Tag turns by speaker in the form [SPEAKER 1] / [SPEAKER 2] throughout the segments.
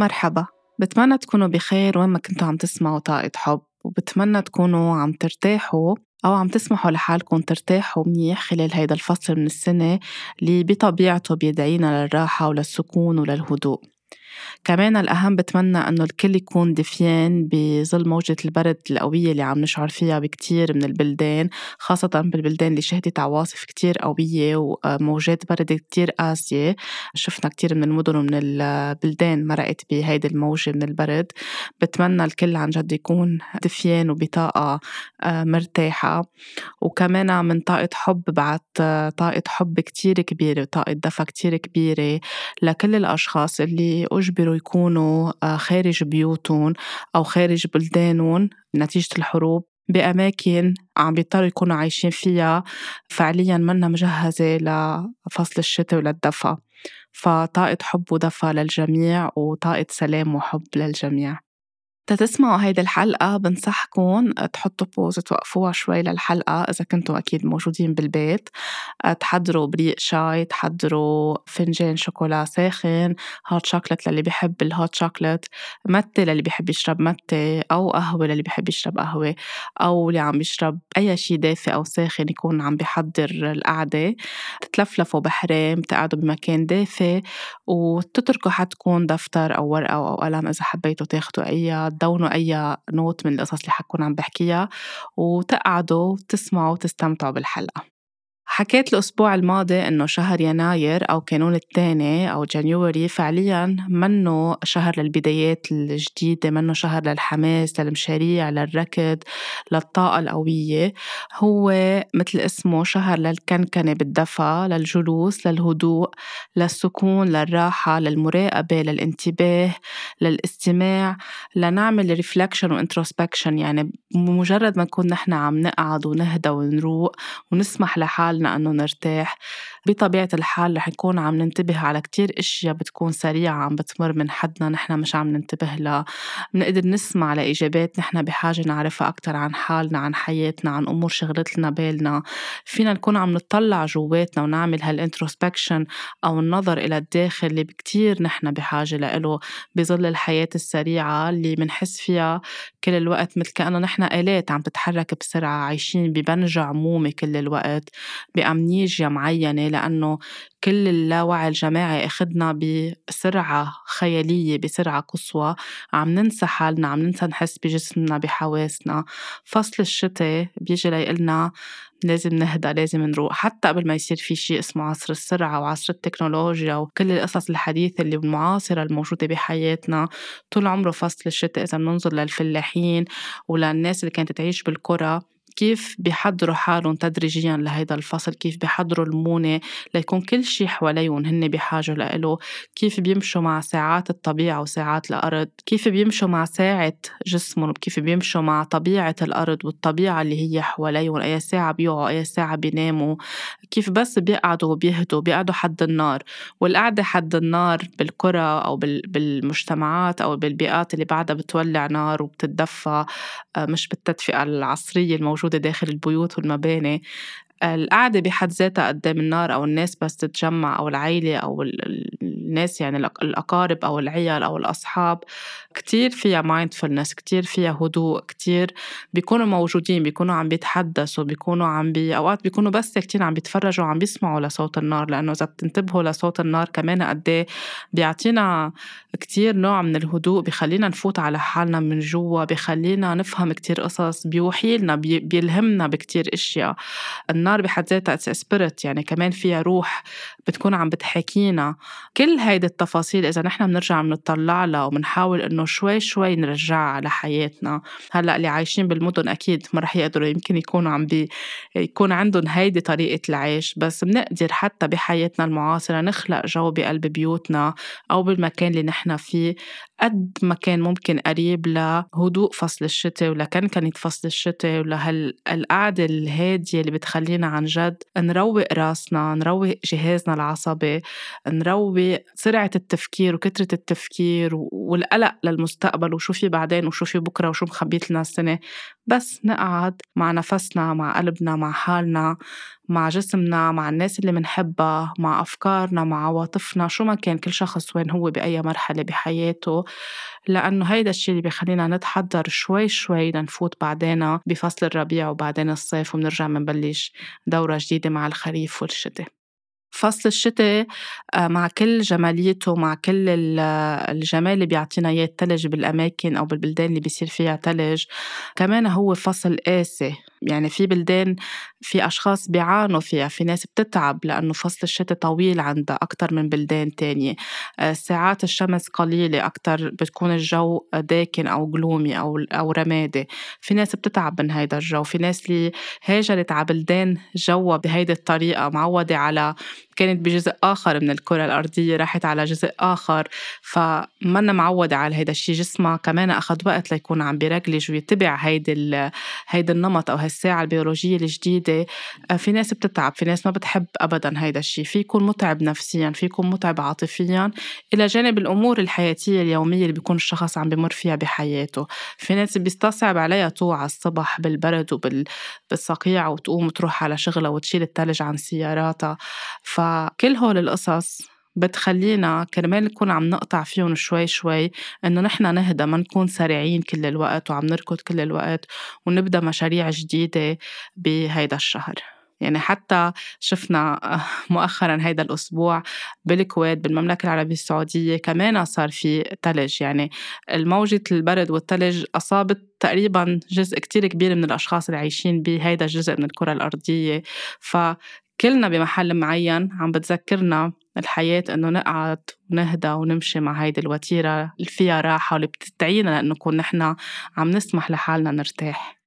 [SPEAKER 1] مرحبا. بتمنى تكونوا بخير وين ما كنتوا عم تسمعوا طاقة حب وبتمنى تكونوا عم ترتاحوا أو عم تسمحوا لحالكم ترتاحوا منيح خلال هيدا الفصل من السنة اللي بطبيعته بيدعينا للراحة وللسكون وللهدوء. كمان الأهم بتمنى إنه الكل يكون دفيان بظل موجة البرد القوية اللي عم نشعر فيها بكتير من البلدان خاصة بالبلدان اللي شهدت عواصف كتير قوية وموجات برد كتير قاسية. شفنا كتير من المدن ومن البلدان مرقت بهيدي الموجة من البرد. بتمنى الكل عن جد يكون دفيان وبطاقة آه، مرتاحة. وكمان من طاقة حب بعد طاقة حب كتير كبيرة وطاقة دفى كتير كبيرة لكل الأشخاص اللي أجبروا يكونوا آه، خارج بيوتهم أو خارج بلدانهم نتيجة الحروب بأماكن عم بيضطروا يكونوا عايشين فيها. فعليا منا مجهزة لفصل الشتاء وللدفى فطاقة حب ودفى للجميع وطاقة سلام وحب للجميع. تتسمعوا هيدي الحلقة بنصحكم تحطوا بوز توقفوها شوي للحلقة إذا كنتوا أكيد موجودين بالبيت. تحضروا بريق شاي تحضروا فنجان شوكولا ساخن هوت شوكلت للي بيحب الهوت شوكلت متة للي بيحب يشرب متة أو قهوة للي بيحب يشرب قهوة أو اللي عم يشرب أي شي دافئ أو ساخن يكون عم بيحضر القعدة. تتلفلفوا بحرام تقعدوا بمكان دافئ وتتركوا حدكم دفتر أو ورقة أو قلم إذا حبيتوا تاخدوا أي تدونوا أي نوت من القصص اللي حكون عم بحكيها وتقعدوا تسمعوا وتستمتعوا بالحلقة. حكيت الأسبوع الماضي إنه شهر يناير أو كانون الثاني أو جانيوري فعليا منه شهر للبدايات الجديدة منه شهر للحماس للمشاريع للركض للطاقة القوية. هو مثل اسمه شهر للكنكنة بالدفى للجلوس للهدوء للسكون للراحة للمراقبة للانتباه للاستماع لنعمل reflection و introspection يعني بمجرد ما نكون نحن عم نقعد ونهدى ونروق ونسمح لحالنا إنه نرتاح. بطبيعة الحال رح نكون عم ننتبه على كتير إشياء بتكون سريعة عم بتمر من حدنا نحن مش عم ننتبه لها بنقدر نسمع لإجابات نحن بحاجة نعرفها أكتر عن حالنا عن حياتنا عن أمور شغلت لنا بالنا. فينا نكون عم نطلع جواتنا ونعمل هالإنتروسبكشن أو النظر إلى الداخل اللي كتير نحن بحاجة لإله بظل الحياة السريعة اللي منحس فيها كل الوقت مثل كأنه نحن آلات عم تتحرك بسرعة عايشين ببنج عمومي كل الوقت. بأمنيجيا معينة لأنه كل اللاوعي الجماعي أخدنا بسرعة خيالية بسرعة قصوى. عم ننسى حالنا عم ننسى نحس بجسمنا بحواسنا. فصل الشتاء بيجي ليقلنا لازم نهدى لازم نروق. حتى قبل ما يصير في شيء اسمه عصر السرعة وعصر التكنولوجيا وكل القصص الحديثة اللي المعاصرة الموجودة بحياتنا طول عمره فصل الشتاء إذا بننظر للفلاحين وللناس اللي كانت تعيش بالقرى. كيف بيحضروا حالهم تدريجيا لهيدا الفصل؟ كيف بيحضروا المونة ليكون كل شيء حواليهم هن بحاجة لإله كيف بيمشوا مع ساعات الطبيعة وساعات الأرض؟ كيف بيمشوا مع ساعة جسمهم؟ كيف بيمشوا مع طبيعة الأرض والطبيعة اللي هي حواليهم؟ أي ساعة بيوعوا أي ساعة بيناموا؟ كيف بس بيقعدوا وبيهدوا؟ بيقعدوا حد النار. والقعدة حد النار بالقرى أو بالمجتمعات أو بالبيئات اللي بعدها بتولع نار وبتتدفى آه، مش بالتدفئة العصرية الموجودة موجودة داخل البيوت والمباني. القعدة بحد ذاتها قدام النار أو الناس بس تتجمع أو العيلة أو الناس يعني الأقارب أو العيال أو الأصحاب. كتير فيها mindfulness كتير فيها هدوء كتير بيكونوا موجودين بيكونوا عم بيتحدثوا بيكونوا عم بي أوقات بيكونوا بس ساكتين عم بيتفرجوا عم بيسمعوا لصوت النار. لأنه إذا بتنتبهوا لصوت النار كمان قد إيه بيعطينا كتير نوع من الهدوء بخلينا نفوت على حالنا من جوا بخلينا نفهم كتير قصص بيوحي لنا بيلهمنا بكتير أشياء. النار بحد ذاتها spirit يعني كمان فيها روح بتكون عم بتحكينا كل هيدي التفاصيل إذا نحن بنرجع بنطلع لها وبنحاول إنه شوي شوي نرجعها على حياتنا هلأ اللي عايشين بالمدن أكيد ما رح يقدروا يمكن يكونوا عم بي يكون عندهم هيدي طريقة العيش بس بنقدر حتى بحياتنا المعاصرة نخلق جو بقلب بيوتنا أو بالمكان اللي نحن فيه. قد ما كان ممكن قريب لهدوء فصل الشتاء ولكنكنة فصل الشتاء ولهالقعدة الهادية اللي بتخلينا عن جد نروق راسنا نروق جهازنا العصبي نروق سرعة التفكير وكثرة التفكير والقلق للمستقبل وشو في بعدين وشو في بكرة وشو مخبيت لنا السنة. بس نقعد مع نفسنا مع قلبنا مع حالنا مع جسمنا مع الناس اللي منحبها مع أفكارنا مع عواطفنا. شو ما كان كل شخص وين هو بأي مرحلة بحياته. لأنه هيدا الشيء اللي بيخلينا نتحضر شوي شوي لنفوت بعدين بفصل الربيع وبعدين الصيف وبنرجع منبلش دورة جديدة مع الخريف والشتاء. فصل الشتاء آه، مع كل جماليته مع كل الجمال اللي بيعطينا إياه التلج بالأماكن أو بالبلدان اللي بيصير فيها تلج. كمان هو فصل قاسي يعني في بلدان في أشخاص بيعانوا فيها في ناس بتتعب لأنه فصل الشتاء طويل عندها أكتر من بلدان تانية. آه، ساعات الشمس قليلة أكتر بتكون الجو داكن أو جلومي أو أو رمادي. في ناس بتتعب من هيدا الجو في ناس اللي هاجرت على بلدان جوا بهيدي الطريقة معودة على كانت بجزء آخر من الكرة الأرضية راحت على جزء آخر. فمنا معودة على هيدا الشيء جسمها كمان أخذ وقت ليكون عم بيرجلج ويتبع هيدي هيدا النمط أو هالساعة البيولوجية الجديدة. آه، في ناس بتتعب في ناس ما بتحب أبدا هيدا الشيء في يكون متعب نفسيا في يكون متعب عاطفيا. إلى جانب الأمور الحياتية اليومية اللي بيكون الشخص عم بمر فيها بحياته. في ناس بيستصعب عليها توعى الصبح بالبرد وبالصقيع وتقوم تروح على شغلها وتشيل التلج عن سياراتها. فكل هول القصص بتخلينا كرمال نكون عم نقطع فيهم شوي شوي إنه نحن نهدى ما نكون سريعين كل الوقت وعم نركض كل الوقت ونبدأ مشاريع جديدة بهيدا الشهر. يعني حتى شفنا مؤخرا هيدا الأسبوع بالكويت بالمملكة العربية السعودية كمان صار في تلج. يعني الموجة البرد والتلج أصابت تقريبا جزء كتير كبير من الأشخاص اللي عايشين بهيدا الجزء من الكرة الأرضية. ف كلنا بمحل معين عم بتذكرنا الحياة إنه نقعد ونهدى ونمشي مع هيدي الوتيرة اللي فيها راحة واللي بتدعينا لأنه نكون نحن عم نسمح لحالنا نرتاح.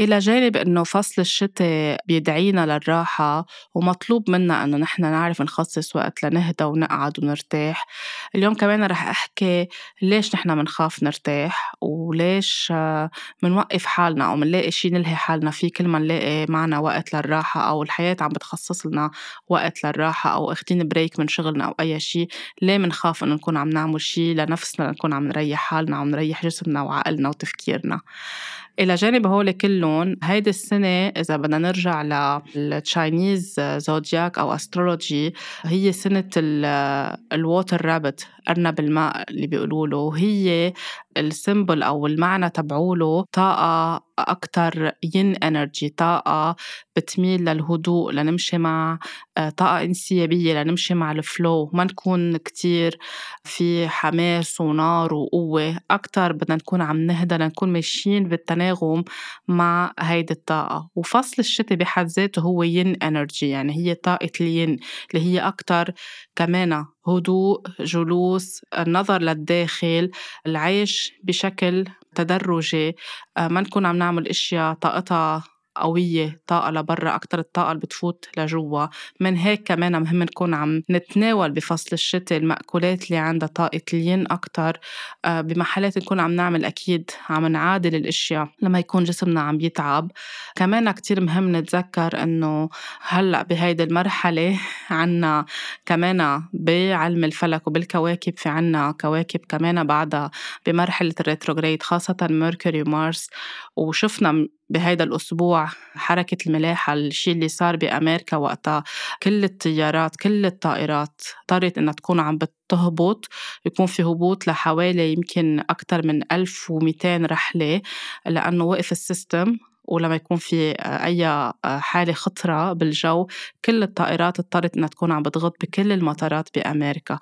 [SPEAKER 1] إلى جانب إنه فصل الشتاء بيدعينا للراحة ومطلوب منا إنه نحن نعرف نخصص وقت لنهدى ونقعد ونرتاح. اليوم كمان رح أحكي ليش نحن منخاف نرتاح وليش منوقف حالنا أو منلاقي شي نلهي حالنا. فيه كل ما نلاقي معنا وقت للراحة أو الحياة عم بتخصص لنا وقت للراحة أو أخدين break من شغلنا أو أي شي ليه منخاف إنه نكون عم نعمل شي لنفسنا نكون عم نريح حالنا عم نريح جسمنا وعقلنا وتفكيرنا؟ إلى جانب هول كلهم هيدي السنة إذا بدنا نرجع لل Chinese zodiac أو astrology هي سنة ال water rabbit أرنب الماء اللي بيقولوا له وهي ال symbol أو المعنى تبعوله طاقة أكتر yin energy طاقة بتميل للهدوء لنمشي مع آه، طاقة إنسيابية لنمشي مع ال flow ما نكون كتير في حماس ونار وقوة. أكتر بدنا نكون عم نهدى لنكون ماشيين بالتناغم مع هيدي الطاقة. وفصل الشتاء بحد ذاته هو yin energy يعني هي طاقة الين اللي هي أكتر كمان هدوء جلوس النظر للداخل العيش بشكل تدرجي آه، ما نكون عم نعمل إشياء طاقتها قوية طاقة لبرا أكتر الطاقة اللي بتفوت لجوا. من هيك كمان مهم نكون عم نتناول بفصل الشتاء المأكولات اللي عندها طاقة الين أكتر. آه، بمحلات نكون عم نعمل أكيد عم نعادل الأشياء لما يكون جسمنا عم يتعب. كمان كتير مهم نتذكر إنه هلأ بهيدي المرحلة عنا كمان بعلم الفلك وبالكواكب في عنا كواكب كمان بعدها بمرحلة ال retrograde خاصة Mercury و Mars وشفنا بهيدا الأسبوع حركة الملاحة الشيء اللي صار بأمريكا وقتها. كل الطيارات كل الطائرات اضطرت إنها تكون عم بتهبط يكون في هبوط لحوالي يمكن أكثر من 1200 رحلة لأنه وقف ال system. ولما يكون في أي حالة خطرة بالجو كل الطائرات اضطرت إنها تكون عم بتحط بكل المطارات بأمريكا.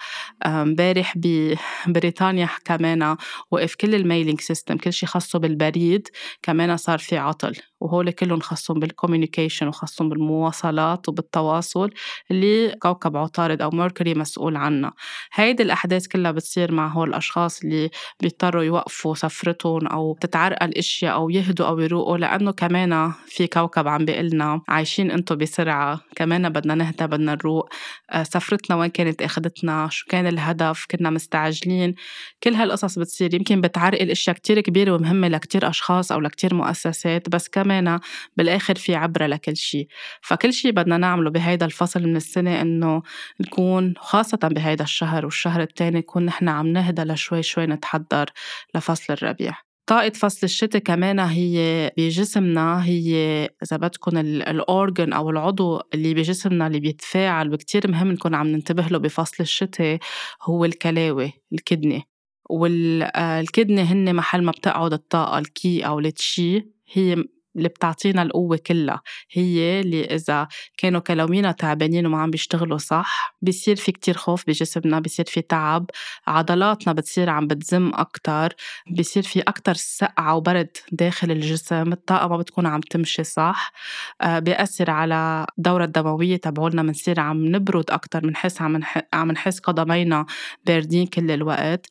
[SPEAKER 1] امبارح ببريطانيا كمان وقف كل ال mailing system كل شيء خاصه بالبريد كمان صار في عطل. وهول كلهم خاصهم بال communication وخاصهم بالمواصلات وبالتواصل اللي كوكب عطارد أو Mercury مسؤول عنها هيدي الأحداث كلها بتصير مع هول الأشخاص اللي بيضطروا يوقفوا سفرتهم أو تتعرقل أشياء أو يهدوا أو يروقوا لأنه كمان في كوكب عم بيقلنا عايشين انتو بسرعة كمان بدنا نهدى بدنا نروق. آه، سفرتنا وين كانت اخدتنا شو كان الهدف؟ كنا مستعجلين. كل هالقصص بتصير. يمكن بتعرقل إشياء كتير كبيرة ومهمة لكتير أشخاص أو لكتير مؤسسات بس كمان كمان بالآخر في عبرة لكل شيء. فكل شيء بدنا نعمله بهيدا الفصل من السنة إنه نكون خاصة بهيدا الشهر والشهر التاني نكون نحن عم نهدى لشوي شوي نتحضر لفصل الربيع. طاقة فصل الشتاء كمان هي بجسمنا هي إذا بدكم ال organ أو العضو اللي بجسمنا اللي بيتفاعل وكتير مهم نكون عم ننتبه له بفصل الشتاء هو الكلاوي ال kidney. وال kidney هن محل ما بتقعد الطاقة ال Qi أو ال Chi هي اللي بتعطينا القوة كلها. هي اللي إذا كانوا كلاوينا تعبانين وما عم بيشتغلوا صح بيصير في كتير خوف بجسمنا بيصير في تعب. عضلاتنا بتصير عم بتزم أكتر بيصير في أكتر سقعة وبرد داخل الجسم. الطاقة ما بتكون عم تمشي صح. آه بيأثر على الدورة الدموية تبعولنا. بنصير عم نبرد أكتر بنحس عم عم نحس قدمينا باردين كل الوقت.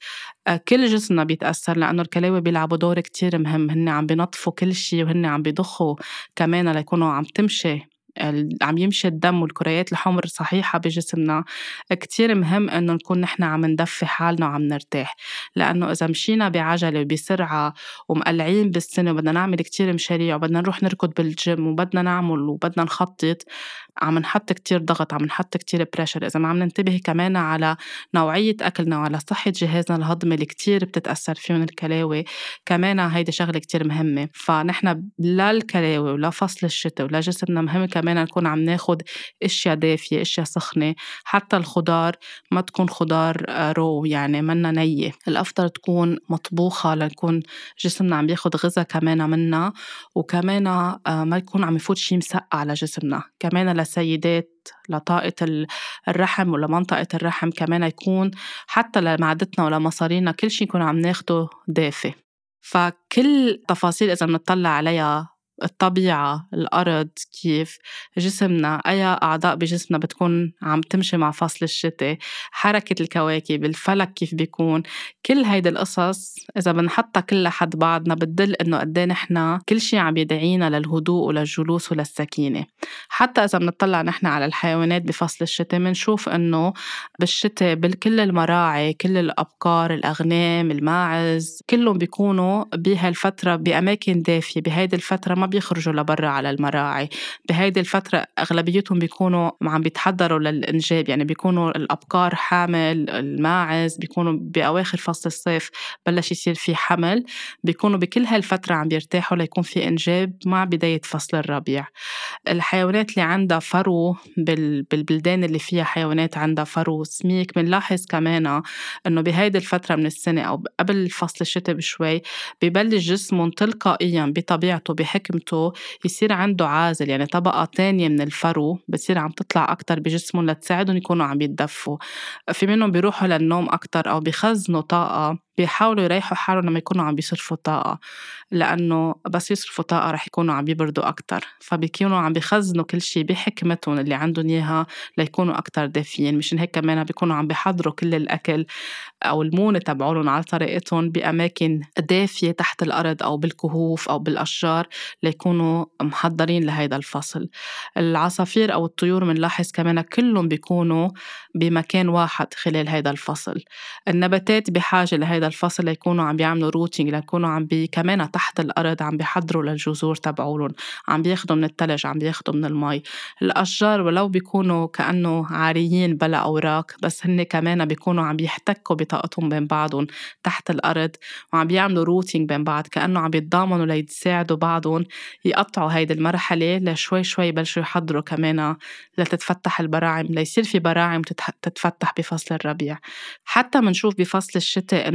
[SPEAKER 1] كل جسمنا بيتأثر لأنه الكلاوي بيلعبوا دور كتير مهم هن عم بينظفوا كل شيء وهن عم بيضخوا كمان ليكونوا عم تمشي. عم يمشي الدم والكريات الحمر صحيحة بجسمنا. كتير مهم إنه نكون نحن عم ندفي حالنا وعم نرتاح. لأنه إذا مشينا بعجلة وبسرعة ومقلعين بالسنة وبدنا نعمل كتير مشاريع وبدنا نروح نركض بالجيم وبدنا نعمل وبدنا نخطط عم نحط كتير ضغط عم نحط كتير pressure إذا ما عم ننتبه كمان على نوعية أكلنا وعلى صحة جهازنا الهضمي اللي كتير بتتأثر فيهم الكلاوي كمان هيدي شغلة كتير مهمة. فنحن لا الكلاوي ولا فصل الشتاء ولا جسمنا مهم كمان نكون عم ناخد أشياء دافية أشياء سخنة حتى الخضار ما تكون خضار رو يعني منا نية. الأفضل تكون مطبوخة لنكون جسمنا عم بياخد غذاء كمان منها وكمان آه، ما يكون عم يفوت شي مسقع على جسمنا. كمان لسيدات لطاقة الرحم ولا منطقة الرحم كمان يكون حتى لمعدتنا ولا مصارينا كل شيء يكون عم ناخده دافي. فكل تفاصيل إذا بنطلع عليها الطبيعة الأرض كيف جسمنا أي أعضاء بجسمنا بتكون عم تمشي مع فصل الشتاء حركة الكواكب الفلك كيف بيكون كل هيدي القصص إذا بنحطها كلها حد بعضنا بتدل إنه قد نحن كل شيء عم يدعينا للهدوء وللجلوس وللسكينة. حتى إذا بنطلع نحن على الحيوانات بفصل الشتاء بنشوف إنه بالشتاء بكل المراعي كل الأبقار الأغنام الماعز كلهم بيكونوا بهالفترة بأماكن دافية بهيدي الفترة ما بيخرجوا لبرا على المراعي. بهيدي الفترة أغلبيتهم بيكونوا عم بيتحضروا للإنجاب يعني بيكونوا الأبقار حامل الماعز بيكونوا بأواخر فصل الصيف بلش يصير في حمل. بيكونوا بكل هالفترة عم بيرتاحوا ليكون في إنجاب مع بداية فصل الربيع. الحيوانات اللي عندها فرو بالبلدان اللي فيها حيوانات عندها فرو سميك بنلاحظ كمان إنه بهيدي الفترة من السنة أو قبل فصل الشتاء بشوي ببلش جسمهم تلقائيا بطبيعته بحكمته يصير عنده عازل يعني طبقة تانية من الفرو بتصير عم تطلع أكتر بجسمهم لتساعدهم يكونوا عم يتدفوا. في منهم بيروحوا للنوم أكتر أو بيخزنوا طاقة. بيحاولوا يريحوا حالهم لما يكونوا عم بيصرفوا طاقة لأنه بس يصرفوا طاقة رح يكونوا عم بيبردوا أكتر فبيكونوا عم بيخزنوا كل شيء بحكمتهم اللي عندهم إياها ليكونوا أكتر دافيين مشان هيك كمان بيكونوا عم بيحضروا كل الأكل أو المونة تبعولهم على طريقتهم بأماكن دافية تحت الأرض أو بالكهوف أو بالأشجار ليكونوا محضرين لهيدا الفصل. العصافير أو الطيور بنلاحظ كمان كلهم بيكونوا بمكان واحد خلال هيدا الفصل. النباتات بحاجة لهيدا الفصل ليكونوا عم بيعملوا rooting ليكونوا عم بي كمان تحت الأرض عم بيحضروا للجذور تبعولن. عم بياخدوا من التلج عم بياخدوا من المي. الأشجار ولو بيكونوا كأنه عاريين بلا أوراق بس هن كمان بيكونوا عم بيحتكوا بطاقتهم بين بعضهم تحت الأرض وعم بيعملوا rooting بين بعض كأنه عم بيتضامنوا ليتساعدوا بعضهم يقطعوا هيدي المرحلة لشوي شوي يبلشوا يحضروا كمان لتتفتح البراعم ليصير في براعم تتفتح بفصل الربيع. حتى منشوف بفصل الشتاء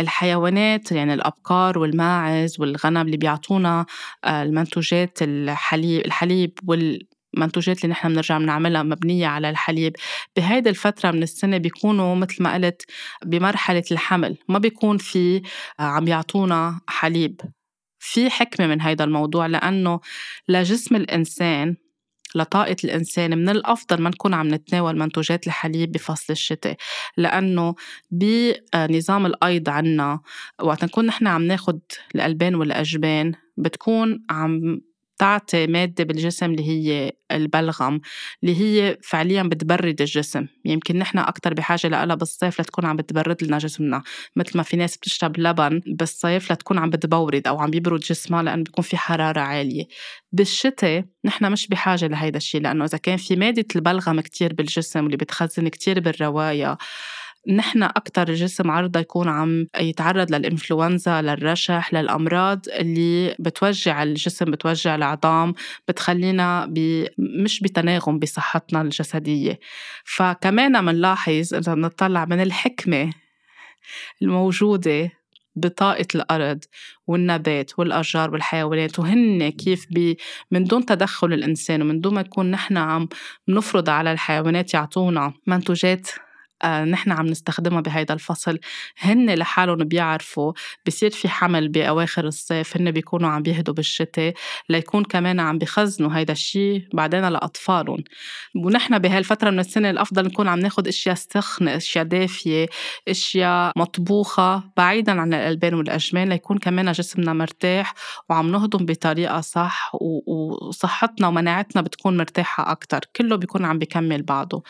[SPEAKER 1] الحيوانات يعني الأبقار والماعز والغنم اللي بيعطونا آه، المنتوجات الحليب الحليب وال المنتوجات اللي نحن بنرجع بنعملها مبنية على الحليب. بهيدي الفترة من السنة بيكونوا مثل ما قلت بمرحلة الحمل ما بيكون في آه، عم يعطونا حليب. في حكمة من هيدا الموضوع لأنه لجسم الإنسان لطاقة الإنسان من الأفضل ما نكون عم نتناول منتوجات الحليب بفصل الشتاء. لأنه بنظام الأيض عنا وقت نكون نحن عم ناخد الألبان والأجبان بتكون عم تعطي مادة بالجسم اللي هي البلغم اللي هي فعليا بتبرد الجسم. يمكن نحن أكتر بحاجة لها بالصيف لتكون عم بتبرد لنا جسمنا. مثل ما في ناس بتشرب لبن بالصيف لتكون عم بتبورد أو عم بيبرد جسمها لأنه بيكون في حرارة عالية. بالشتاء نحن مش بحاجة لهيدا الشيء لأنه إذا كان في مادة البلغم كتير بالجسم واللي بتخزن كتير بالرواية نحن أكتر الجسم عرضة يكون عم يتعرض للإنفلونزا للرشح للأمراض اللي بتوجع الجسم بتوجع العظام بتخلينا ب... مش بتناغم بصحتنا الجسدية. فكمان منلاحظ إذا بنطلع من الحكمة الموجودة بطاقة الأرض والنبات والأشجار والحيوانات وهن كيف بي من دون تدخل الإنسان ومن دون ما يكون نحن عم نفرض على الحيوانات يعطونا منتوجات نحن عم نستخدمها بهيدا الفصل. هن لحالهم بيعرفوا بصير في حمل بأواخر الصيف هن بيكونوا عم بيهدوا بالشتاء ليكون كمان عم بخزنوا هيدا الشيء بعدين لأطفالهم. ونحن بهالفترة من السنة الأفضل نكون عم ناخد أشياء سخنة أشياء دافية أشياء مطبوخة بعيدا عن الألبان والأجمان ليكون كمان جسمنا مرتاح وعم نهضم بطريقة صح وصحتنا ومناعتنا بتكون مرتاحة أكتر. كله بيكون عم بيكمل بعضه.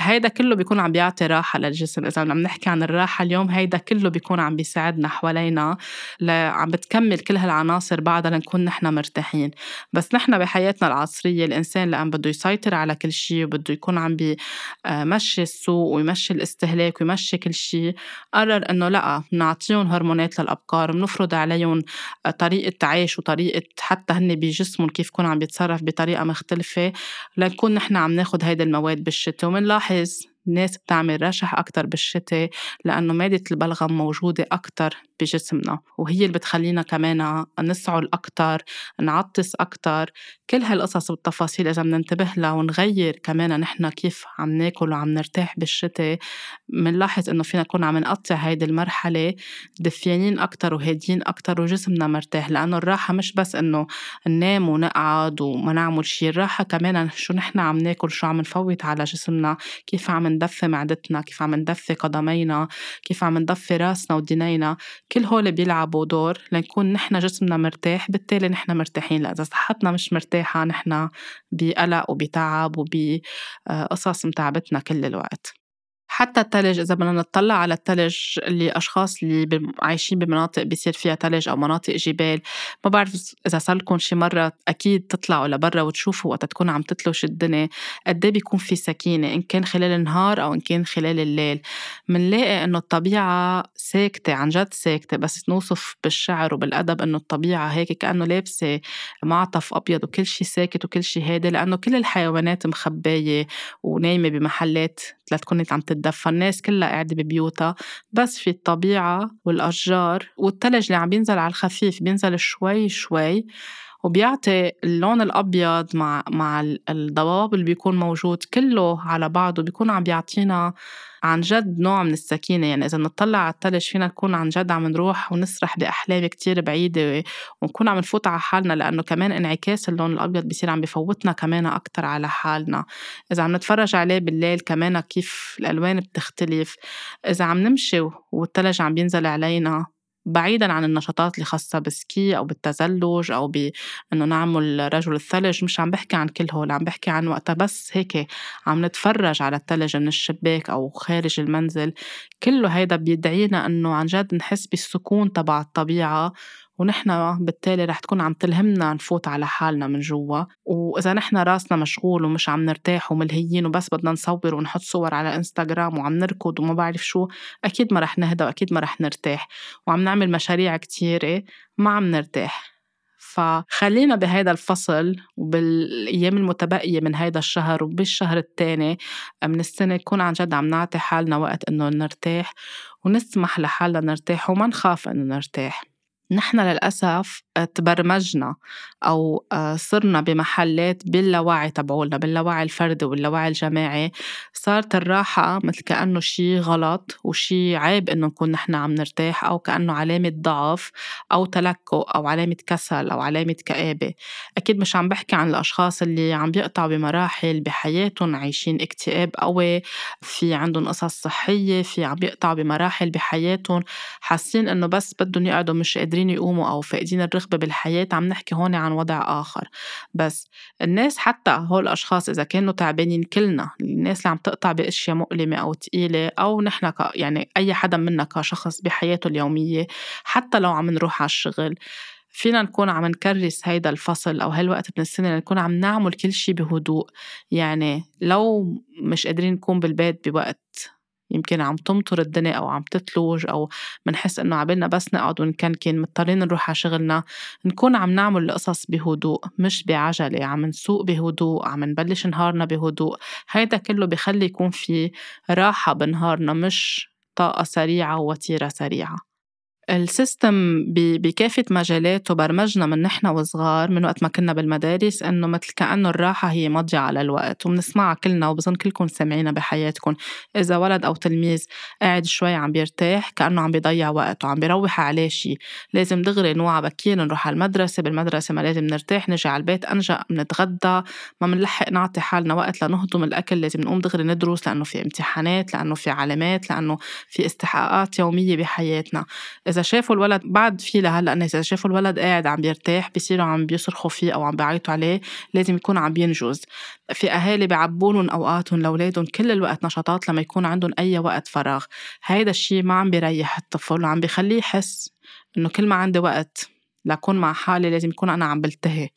[SPEAKER 1] هيدا كله بيكون عم بيعطي راحة للجسم. إذا عم نحكي عن الراحة اليوم هيدا كله بيكون عم بيساعدنا حوالينا عم بتكمل كل هالعناصر بعدها لنكون نحن مرتاحين. بس نحن بحياتنا العصرية الإنسان لأن بده يسيطر على كل شيء وبده يكون عم بيمشي السوق ويمشي الاستهلاك ويمشي كل شيء قرر إنه لأ نعطيهم هرمونات للأبقار بنفرض عليهم طريقة عيش وطريقة حتى هن بجسمهم كيف يكون عم بيتصرف بطريقة مختلفة لنكون نحن عم ناخد هيدا المواد بالشتاء. ومنلاحظ الناس بتعمل رشح أكتر بالشتاء لأنه مادة البلغم موجودة أكتر بجسمنا وهي اللي بتخلينا كمان نسعل أكتر نعطس أكتر. كل هالقصص والتفاصيل إذا بننتبه لها ونغير كمان نحن كيف عم ناكل وعم نرتاح بالشتاء بنلاحظ إنه فينا نكون عم نقطع هيدي المرحلة دفيانين أكتر وهاديين أكتر وجسمنا مرتاح لأنه الراحة مش بس إنه ننام ونقعد وما نعمل شيء الراحة كمان شو نحن عم ناكل شو عم نفوت على جسمنا كيف عم ندفي معدتنا كيف عم ندفي قدمينا كيف عم ندفي راسنا ودينينا. كل هول بيلعبوا دور لنكون نحن جسمنا مرتاح بالتالي نحن مرتاحين. لأ إذا صحتنا مش مرتاحة نحن بقلق وبتعب وبقصص متعبتنا كل الوقت. حتى التلج إذا بدنا نطلع على التلج اللي أشخاص اللي عايشين بمناطق بيصير فيها تلج أو مناطق جبال ما بعرف إذا صار لكم شي مرة أكيد تطلعوا لبرا وتشوفوا وقت تكون عم تتلوش الدنيا قد إيه بيكون في سكينة إن كان خلال النهار أو إن كان خلال الليل. منلاقي إنه الطبيعة ساكتة عن جد ساكتة بس نوصف بالشعر وبالأدب إنه الطبيعة هيك كأنه لابسة معطف أبيض وكل شي ساكت وكل شي هادي لأنه كل الحيوانات مخباية ونايمة بمحلات لتكون عم تتدفى الناس كلها قاعدة ببيوتها بس في الطبيعة والأشجار والتلج اللي عم بينزل على الخفيف بينزل شوي شوي. وبيعطي اللون الأبيض مع مع الضباب اللي بيكون موجود كله على بعضه بيكون عم بيعطينا عن جد نوع من السكينة. يعني إذا نطلع على التلج فينا نكون عن جد عم نروح ونسرح بأحلام كتير بعيدة ونكون عم نفوت على حالنا لأنه كمان انعكاس اللون الأبيض بصير عم بفوتنا كمان أكتر على حالنا. إذا عم نتفرج عليه بالليل كمان كيف الألوان بتختلف. إذا عم نمشي والتلج عم بينزل علينا بعيدا عن النشاطات اللي خاصة بالسكي أو بالتزلج أو بأنه نعمل رجل الثلج مش عم بحكي عن كل هول عم بحكي عن وقتها. بس هيك عم نتفرج على الثلج من الشباك أو خارج المنزل. كله هيدا بيدعينا أنه عن جد نحس بالسكون تبع الطبيعة. ونحن بالتالي رح تكون عم تلهمنا نفوت على حالنا من جوا. وإذا نحن راسنا مشغول ومش عم نرتاح وملهيين وبس بدنا نصور ونحط صور على إنستغرام وعم نركض وما بعرف شو أكيد ما رح نهدى وأكيد ما رح نرتاح. وعم نعمل مشاريع كتيرة ما عم نرتاح. فخلينا بهيدا الفصل وبالأيام المتبقية من هيدا الشهر وبالشهر الثاني من السنة نكون عن جد عم نعطي حالنا وقت إنه نرتاح ونسمح لحالنا نرتاح وما نخاف إنه نرتاح. نحن للأسف تبرمجنا أو آه، صرنا بمحلات باللاوعي تبعولنا باللاوعي الفردي واللاوعي الجماعي صارت الراحة مثل كأنه شي غلط وشي عيب إنه نكون نحن عم نرتاح أو كأنه علامة ضعف أو تلكؤ أو علامة كسل أو علامة كآبة. أكيد مش عم بحكي عن الأشخاص اللي عم بيقطعوا بمراحل بحياتهم عايشين اكتئاب قوي في عندهم قصص صحية في عم بيقطعوا بمراحل بحياتهم حاسين إنه بس بدهم يقعدوا مش قادرين يقوموا أو فاقدين الرغبة بالحياة عم نحكي هون عن وضع آخر. بس الناس حتى هول الأشخاص إذا كانوا تعبانين كلنا الناس اللي عم تقطع بأشياء مؤلمة أو تقيلة أو نحن ك يعني أي حدا منا كشخص بحياته اليومية حتى لو عم نروح على الشغل فينا نكون عم نكرس هيدا الفصل أو هالوقت من السنة نكون عم نعمل كل شي بهدوء. يعني لو مش قادرين نكون بالبيت بوقت يمكن عم تمطر الدنيا أو عم تتلوج أو منحس إنه عبالنا بس نقعد ونكنكن مضطرين نروح على شغلنا نكون عم نعمل القصص بهدوء مش بعجلة عم نسوق بهدوء عم نبلش نهارنا بهدوء هيدا كله بخلي يكون في راحة بنهارنا مش طاقة سريعة ووتيرة سريعة. السيستم بكافة مجالاته برمجنا من نحن وصغار من وقت ما كنا بالمدارس إنه مثل كأنه الراحة هي مضيعة على الوقت وبنسمعها كلنا وبظن كلكم سامعينها بحياتكم. إذا ولد أو تلميذ قاعد شوي عم بيرتاح كأنه عم بيضيع وقت وعم بيروح عليه شي. لازم دغري نوعى بكير نروح على المدرسة بالمدرسة ما لازم نرتاح نجي على البيت أنجأ بنتغدى ما منلحق نعطي حالنا وقت لنهضم الأكل لازم نقوم دغري ندرس لأنه في امتحانات لأنه في علامات لأنه في استحقاقات يومية بحياتنا. إذا شافوا الولد بعد في لهلأ الناس إذا شافوا الولد قاعد عم بيرتاح بصيروا عم بيصرخوا فيه أو عم بيعيطوا عليه لازم يكون عم بينجز في أهالي بيعبوا أوقاتهم لأولادهم كل الوقت نشاطات لما يكون عندهم أي وقت فراغ. هيدا الشيء ما عم بيريح الطفل وعم بيخليه يحس إنه كل ما عندي وقت لأكون مع حالي لازم يكون أنا عم بلتهي.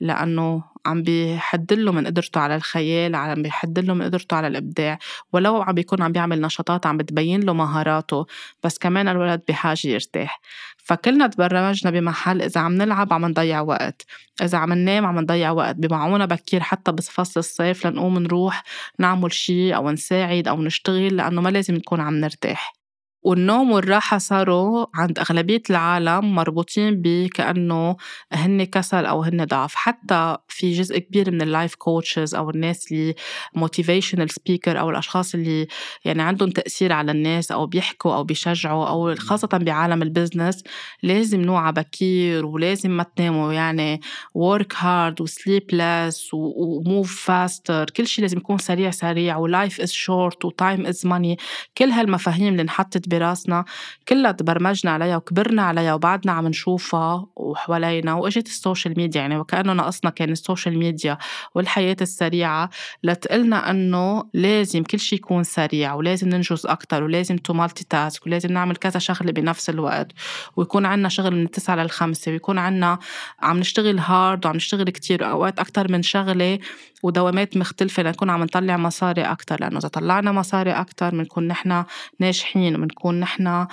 [SPEAKER 1] لأنه عم بيحدله من قدرته على الخيال عم بيحدله من قدرته على الإبداع ولو عم بيكون عم بيعمل نشاطات عم بتبين له مهاراته بس كمان الولد بحاجة يرتاح. فكلنا تبرمجنا بمحل إذا عم نلعب عم نضيع وقت إذا عم ننام عم نضيع وقت. بمعونا بكير حتى بفصل الصيف لنقوم نروح نعمل شي أو نساعد أو نشتغل لأنه ما لازم نكون عم نرتاح. والنوم والراحة صاروا عند أغلبية العالم مربوطين بكأنه هن كسل أو هن ضعف. حتى في جزء كبير من ال life coaches أو الناس اللي motivational speaker أو الأشخاص اللي يعني عندهم تأثير على الناس أو بيحكوا أو بيشجعوا أو خاصة بعالم ال business لازم نوعى بكير ولازم ما تناموا. يعني work hard و sleep less و move faster. كل شيء لازم يكون سريع سريع. و life is short و time is money. كل هالمفاهيم اللي انحطت براسنا كلها تبرمجنا عليها وكبرنا عليها وبعدنا عم نشوفها وحوالينا وإجت ال social media. يعني وكأنه ناقصنا كان ال social media والحياة السريعة لتقلنا إنه لازم كل شيء يكون سريع ولازم ننجز أكثر ولازم to multitask ولازم نعمل كذا شغلة بنفس الوقت. ويكون عنا شغل من التسعة للخمسة ويكون عنا عم نشتغل هارد وعم نشتغل كتير أوقات أكثر من شغلة ودوامات مختلفة لنكون عم نطلع مصاري أكتر. لأنه إذا طلعنا مصاري أكتر بنكون نحن ناجحين وبنكون نحن آه،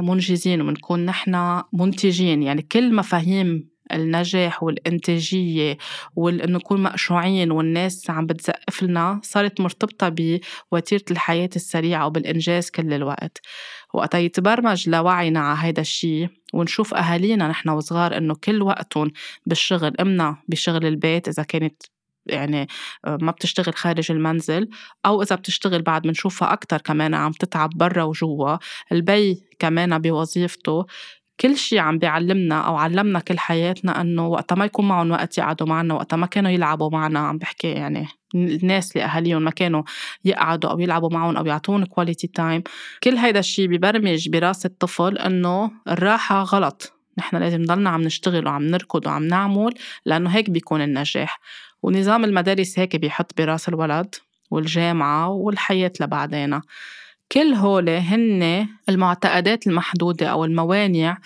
[SPEAKER 1] منجزين وبنكون نحن منتجين. يعني كل مفاهيم النجاح والإنتاجية وإنه نكون مقشوعين والناس عم بتزقف لنا صارت مرتبطة بوتيرة الحياة السريعة وبالإنجاز كل الوقت. وقتا يتبرمج لوعينا على هيدا الشيء ونشوف أهالينا نحن وصغار إنه كل وقتهم بالشغل إمنا بشغل البيت إذا كانت يعني آه، ما بتشتغل خارج المنزل أو إذا بتشتغل بعد بنشوفها أكتر كمان عم تتعب برا وجوا البي كمان بوظيفته كل شيء عم بيعلمنا أو علمنا كل حياتنا إنه وقت ما يكون معهم وقت يقعدوا معنا وقت ما كانوا يلعبوا معنا عم بحكي يعني الناس اللي أهاليهم ما كانوا يقعدوا أو يلعبوا معهم أو يعطون quality time كل هيدا الشيء ببرمج برأس الطفل إنه الراحة غلط. نحن لازم نضلنا عم نشتغل وعم نركض وعم نعمل لأنه هيك بيكون النجاح. ونظام المدارس هيك بيحط براس الولد والجامعة والحياة لبعدين كل هول هن المعتقدات المحدودة أو الموانع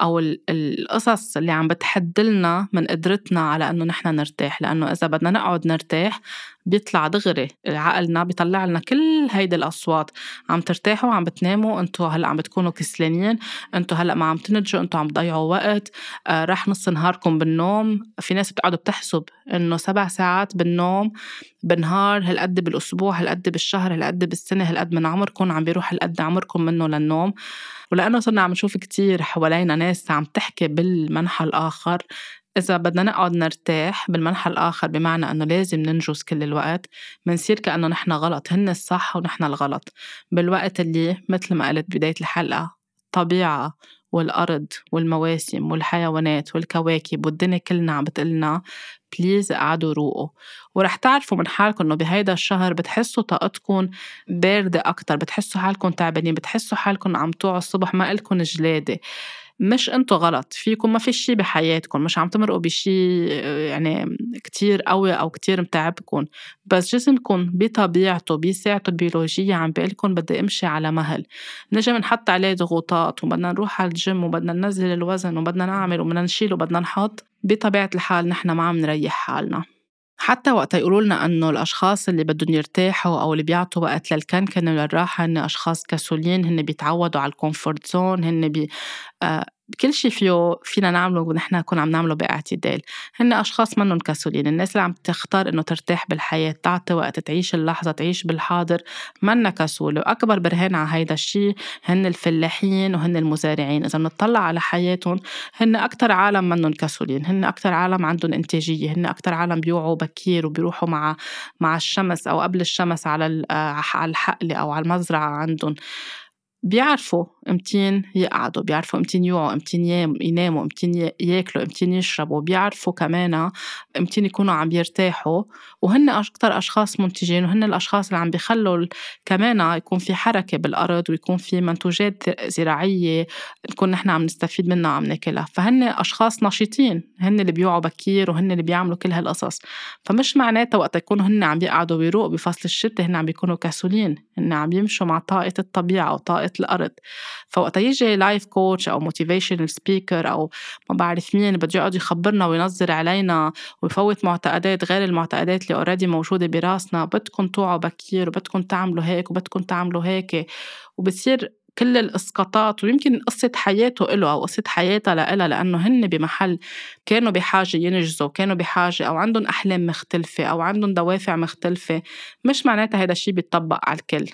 [SPEAKER 1] أو القصص اللي عم بتحدلنا من قدرتنا على إنه نحن نرتاح. لأنه إذا بدنا نقعد نرتاح بيطلع دغري عقلنا بيطلع لنا كل هيدي الأصوات. عم ترتاحوا عم بتناموا أنتوا هلأ عم بتكونوا كسلانين أنتوا هلأ ما عم تنتجوا أنتوا عم تضيعوا وقت آه رح نص نهاركم بالنوم. في ناس بتقعد بتحسب إنه سبع ساعات بالنوم بالنهار هالقد بالأسبوع هالقد بالشهر هالقد بالسنة هالقد من عمركم عم بيروح هالقد عمركم منه للنوم. ولأنه صرنا عم نشوف كتير حوالينا ناس عم تحكي بالمنحى الآخر إذا بدنا نقعد نرتاح بالمنحى الآخر بمعنى أنه لازم ننجز كل الوقت منصير كأنه نحن غلط هن الصح ونحن الغلط. بالوقت اللي مثل ما قلت بداية الحلقة طبيعة والأرض والمواسم والحيوانات والكواكب والدنيا كلنا عم بتقلنا بليز قعدوا روقوا. ورح تعرفوا من حالكم إنه بهيدا الشهر بتحسوا طاقتكم باردة أكتر بتحسوا حالكم تعبانين بتحسوا حالكم عم توعوا الصبح ما إلكم جلادة. مش انتو غلط فيكم ما في شي بحياتكم مش عم تمرقوا بشي يعني كتير قوي أو كتير متعبكم بس جسمكم بطبيعته بساعته البيولوجية عم بيقلكم بدي امشي على مهل. نجي بنحط عليه ضغوطات وبدنا نروح على الجيم وبدنا ننزل الوزن وبدنا نعمل وبدنا نشيل وبدنا نحط بطبيعة الحال نحن ما عم نريح حالنا. حتى وقت يقولوا لنا إنه الأشخاص اللي بدهم يرتاحوا أو اللي بيعطوا وقت للكنكنه وللراحه هن أشخاص كسولين هن بيتعودوا على ال comfort zone هن بي آه كل شيء فيه فينا نعمله ونحن نكون عم نعمله باعتدال. هن أشخاص منهم كسولين. الناس اللي عم تختار إنه ترتاح بالحياة تعطي وقت تعيش اللحظة تعيش بالحاضر منا كسولة. وأكبر برهان على هيدا الشيء هن الفلاحين وهن المزارعين. إذا بنطلع على حياتهم هن أكتر عالم منهم كسولين. هن أكتر عالم عندهم إنتاجية. هن أكتر عالم بيوعوا بكير وبيروحوا مع مع الشمس أو قبل الشمس على آه، على الحقل أو على المزرعة عندهم بيعرفوا امتين يقعدوا بيعرفوا امتين يوعوا امتين يناموا امتين ياكلوا امتين يشربوا بيعرفوا كمان امتين يكونوا عم يرتاحوا وهن أكتر أشخاص منتجين وهن الأشخاص اللي عم بيخلوا كمان يكون في حركة بالأرض ويكون في منتوجات زراعية نكون نحن عم نستفيد منها وعم ناكلها. فهن أشخاص نشيطين هن اللي بيوعوا بكير وهن اللي بيعملوا كل هالقصص. فمش معناتها وقت يكونوا هن عم بيقعدوا ويروقوا بفصل الشتاء هن عم بيكونوا كسولين. هن عم يمشوا مع طاقة الطبيعة وطاقة الأرض. فوقت يجي life coach أو motivational speaker أو ما بعرف مين بده يقعد يخبرنا وينظر علينا ويفوت معتقدات غير المعتقدات اللي already موجودة براسنا. بدكم توعوا بكير وبدكم تعملوا هيك وبدكم تعملوا هيك. وبصير كل الاسقاطات ويمكن قصة حياته له أو قصة حياتها لإلها لأنه هن بمحل كانوا بحاجة ينجزوا كانوا بحاجة أو عندهم أحلام مختلفة أو عندهم دوافع مختلفة. مش معناتها هذا الشيء بيتطبق على الكل.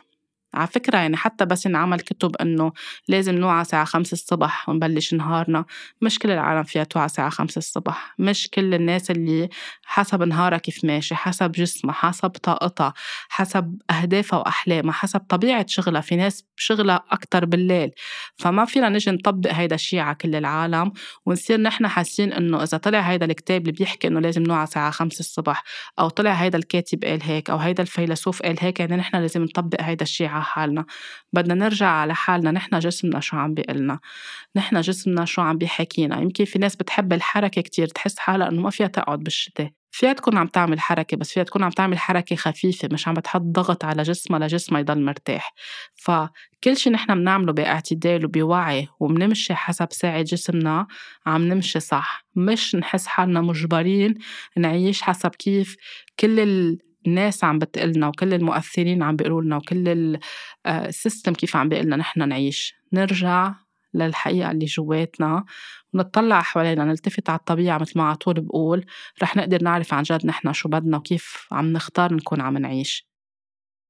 [SPEAKER 1] على فكرة يعني حتى بس نعمل كتب إنه لازم نوعى ساعة خمسة الصبح ونبلش نهارنا. مش كل العالم فيها توعى ساعة خمسة الصبح. مش كل الناس اللي حسب نهارها كيف ماشي حسب جسمها حسب طاقتها حسب أهدافها وأحلامها حسب طبيعة شغلها. في ناس شغلها أكتر بالليل. فما فينا نجي نطبق هيدا الشيء على كل العالم ونصير نحن حاسين إنه إذا طلع هيدا الكتاب اللي بيحكي إنه لازم نوعى ساعة خمسة الصبح أو طلع هيدا الكاتب قال هيك أو هيدا الفيلسوف قال هيك يعني نحن لازم نطبق هيدا الشيء على حالنا. بدنا نرجع على حالنا نحن جسمنا شو عم بيقلنا نحن جسمنا شو عم بيحكينا. يمكن في ناس بتحب الحركة كتير تحس حالها إنه ما فيها تقعد بالشتاء. فيها تكون عم تعمل حركة بس فيها تكون عم تعمل حركة خفيفة مش عم بتحط ضغط على جسمها لجسمها يضل مرتاح. فكل شي نحن بنعمله باعتدال وبوعي وبنمشي حسب ساعة جسمنا عم نمشي صح. مش نحس حالنا مجبرين نعيش حسب كيف كل الناس عم بتقلنا وكل المؤثرين عم بيقولوا لنا وكل ال system كيف عم بيقلنا نحن نعيش. نرجع للحقيقة اللي جواتنا ونطلع حوالينا نلتفت على الطبيعة مثل ما على طول بقول. رح نقدر نعرف عن جد نحن شو بدنا وكيف عم نختار نكون عم نعيش.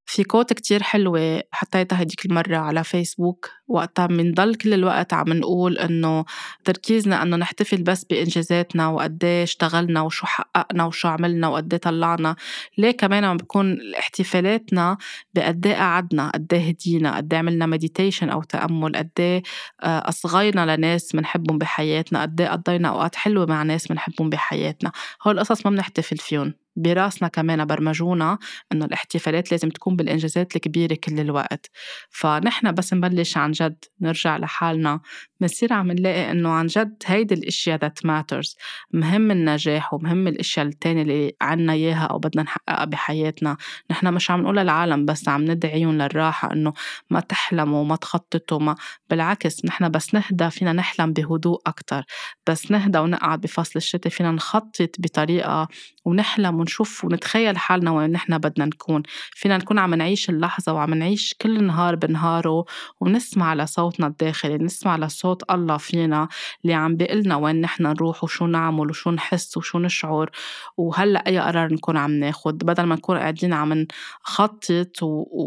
[SPEAKER 1] في quote كتير حلوة حطيتها هديك المرة على فيسبوك وقتها بنضل كل الوقت عم نقول إنه تركيزنا إنه نحتفل بس بإنجازاتنا وقد اشتغلنا وشو حققنا وشو عملنا وقد طلعنا. ليه كمان عم بكون احتفالاتنا بقد قعدنا قد هدينا قد عملنا مديتيشن أو تأمل قد آه، أصغينا لناس بنحبهم بحياتنا قد قضينا أوقات حلوة مع ناس بنحبهم بحياتنا. هول القصص ما بنحتفل فيهم. براسنا كمان برمجونا إنه الاحتفالات لازم تكون بالإنجازات الكبيرة كل الوقت. فنحن بس نبلش عن جد نرجع لحالنا. بنصير عم نلاقي إنه عن جد هيدي الأشياء that matters. مهم النجاح ومهم الأشياء التانية اللي عنا إياها أو بدنا نحققها بحياتنا. نحن مش عم نقول للعالم بس عم ندعيهم للراحة إنه ما تحلموا وما تخططوا ما بالعكس نحن بس نهدى فينا نحلم بهدوء أكتر. بس نهدى ونقعد بفصل الشتاء فينا نخطط بطريقة ونحلم ونشوف ونتخيل حالنا وين نحن بدنا نكون. فينا نكون عم نعيش اللحظة وعم نعيش كل نهار بنهاره ونسمع لصوتنا الداخلي نسمع لصوت الله فينا اللي عم بيقلنا وين نحن نروح وشو نعمل وشو نحس وشو نشعر. وهلأ أي قرار نكون عم ناخد؟ بدل ما نكون قاعدين عم نخطط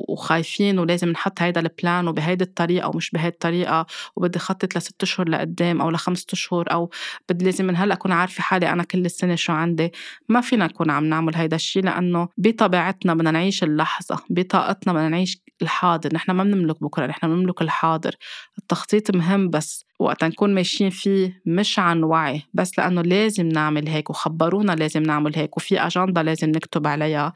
[SPEAKER 1] وخايفين ولازم نحط هيدا البلان وبهيدي الطريقة ومش بهيدي الطريقة وبدي خطط لست أشهر لقدام أو لخمسة أشهر أو بدي لازم من هلأ أكون عارفة حالي أنا كل السنة شو عندي. ما فينا نكون عم نعمل هيدا الشيء لأنه بطبيعتنا بدنا نعيش اللحظة بطاقتنا بدنا نعيش الحاضر نحن ما بنملك بكرة نحن بنملك الحاضر. التخطيط مهم بس وقت نكون ماشيين فيه مش عن وعي بس لأنه لازم نعمل هيك وخبرونا لازم نعمل هيك وفي أجندة لازم نكتب عليها.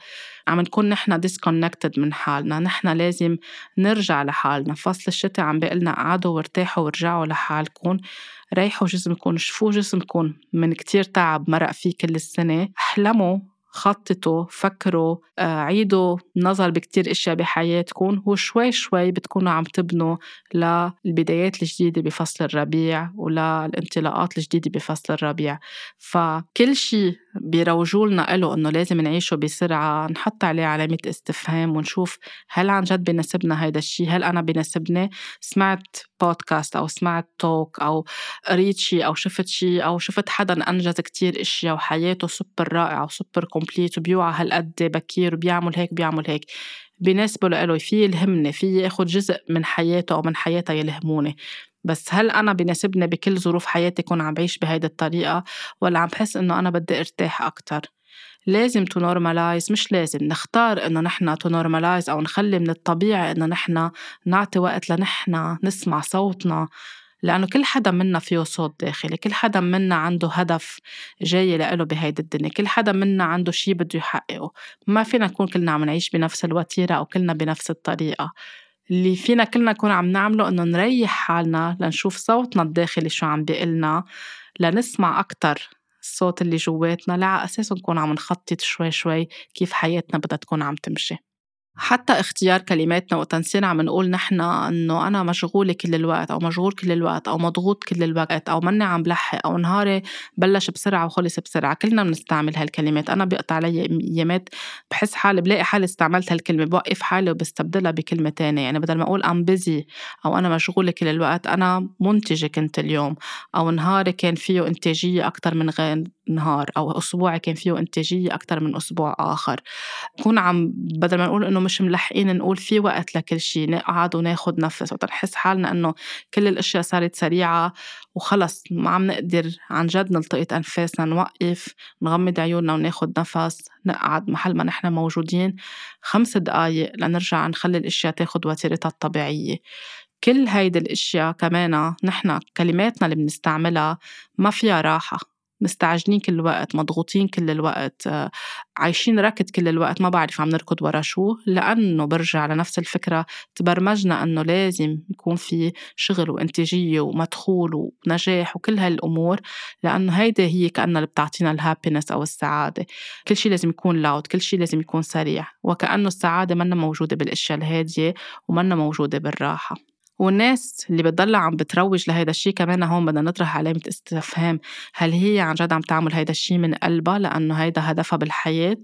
[SPEAKER 1] عم نكون نحن disconnected من حالنا نحن لازم نرجع لحالنا. فصل الشتاء عم بيقلنا قعدوا وارتاحوا وارجعوا لحالكم. ريحوا جسمكم شفوا جسمكم من كتير تعب مرق فيه كل السنة. احلموا خططوا فكروا آه، عيدوا نظر بكتير إشياء بحياتكم وشوي شوي بتكونوا عم تبنوا للبدايات الجديدة بفصل الربيع وللانطلاقات الجديدة بفصل الربيع. فكل شيء بيروجوا لنا له إنه لازم نعيشه بسرعة نحط عليه علامة استفهام ونشوف هل عن جد بيناسبنا هيدا الشيء هل أنا بيناسبني؟ سمعت بودكاست أو سمعت talk أو قريت شيء أو شفت شيء أو شفت حدا أنجز كتير اشياء وحياته سوبر رائعة و super complete وبيوعى هالقد بكير وبيعمل هيك بيعمل هيك. بيناسبه لإله في يلهمني في ياخد جزء من حياته أو من حياتها يلهموني. بس هل أنا بناسبني بكل ظروف حياتي كون عم بعيش بهيدي الطريقة؟ ولا عم بحس إنه أنا بدي أرتاح أكتر؟ لازم to normalize مش لازم نختار إنه نحن to normalize أو نخلي من الطبيعي إنه نحن نعطي وقت لنحن نسمع صوتنا. لأنه كل حدا منا فيه صوت داخلي كل حدا منا عنده هدف جاي لإله بهيدي الدنيا كل حدا منا عنده شي بده يحققه. ما فينا نكون كلنا عم نعيش بنفس الوتيرة أو كلنا بنفس الطريقة. اللي فينا كلنا نكون عم نعمله إنه نريح حالنا لنشوف صوتنا الداخلي شو عم بيقلنا لنسمع أكتر الصوت اللي جواتنا لعا أساسه نكون عم نخطط شوي شوي كيف حياتنا بدها تكون عم تمشي. حتى اختيار كلماتنا وقت نصير عم نقول نحن إنه أنا مشغولة كل الوقت أو مشغول كل الوقت أو مضغوط كل الوقت أو ماني عم بلحق أو نهاري بلش بسرعة وخلص بسرعة. كلنا بنستعمل هالكلمات. أنا بيقطع علي ايامات بحس حالي بلاقي حالي استعملت هالكلمة بوقف حالي وبستبدلها بكلمة تانية. يعني بدل ما أقول ام بيزي أو أنا مشغولة كل الوقت أنا منتجة كنت اليوم أو نهاري كان فيه إنتاجية أكثر من غير نهار أو اسبوعي كان فيه إنتاجية أكثر من أسبوع آخر. كون عم بدل ما نقول إنه مش ملحقين نقول في وقت لكل شيء نقعد وناخد نفس. وتنحس حالنا إنه كل الأشياء صارت سريعة وخلص. ما عم نقدر عن جد نلتقط أنفاسنا نوقف نغمض عيوننا وناخد نفس نقعد محل ما نحن موجودين خمس دقايق لنرجع نخلي الأشياء تاخد وتيرتها الطبيعية. كل هيدي الأشياء كمان نحن كلماتنا اللي بنستعملها ما فيها راحة. مستعجلين كل الوقت مضغوطين كل الوقت آه، عايشين ركض كل الوقت ما بعرف عم نركض ورا شو. لأنه برجع لنفس الفكرة تبرمجنا أنه لازم يكون في شغل وإنتاجية ومدخول ونجاح وكل هالأمور لأنه هيدي هي كأنها اللي بتعطينا الهابينس أو السعادة. كل شيء لازم يكون لاود كل شيء لازم يكون سريع وكأنه السعادة منا موجودة بالأشياء الهادية ومنا موجودة بالراحة. والناس اللي بتضلها عم بتروج لهيدا الشيء كمان هون بدنا نطرح علامة استفهام. هل هي عن جد عم تعمل هيدا الشيء من قلبها لأنه هيدا هدفها بالحياة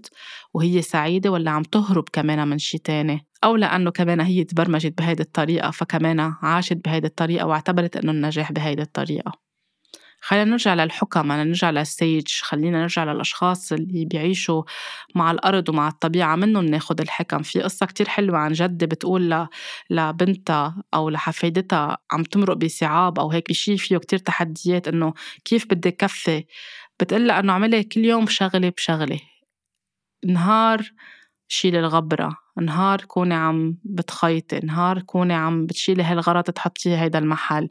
[SPEAKER 1] وهي سعيدة ولا عم تهرب كمان من شيء تاني؟ أو لأنه كمان هي تبرمجت بهيدي الطريقة فكمان عاشت بهيدي الطريقة واعتبرت إنه النجاح بهيدي الطريقة؟ خلينا نرجع للحكم خلينا نرجع للسيج خلينا نرجع للأشخاص اللي بيعيشوا مع الأرض ومع الطبيعة منهم ناخد الحكم في قصة كتير حلوة عن جدة بتقول. لبنتها أو لحفيدتها عم تمرق بصعاب أو هيك بشي فيه كتير تحديات إنه كيف بدي كفي بتقلها إنه اعملي كل يوم شغلة بشغلة نهار شيل الغبرة. نهار كوني عم بتخيطي نهار كوني عم بتشيلي هالغرض تحطيه هيدا المحل.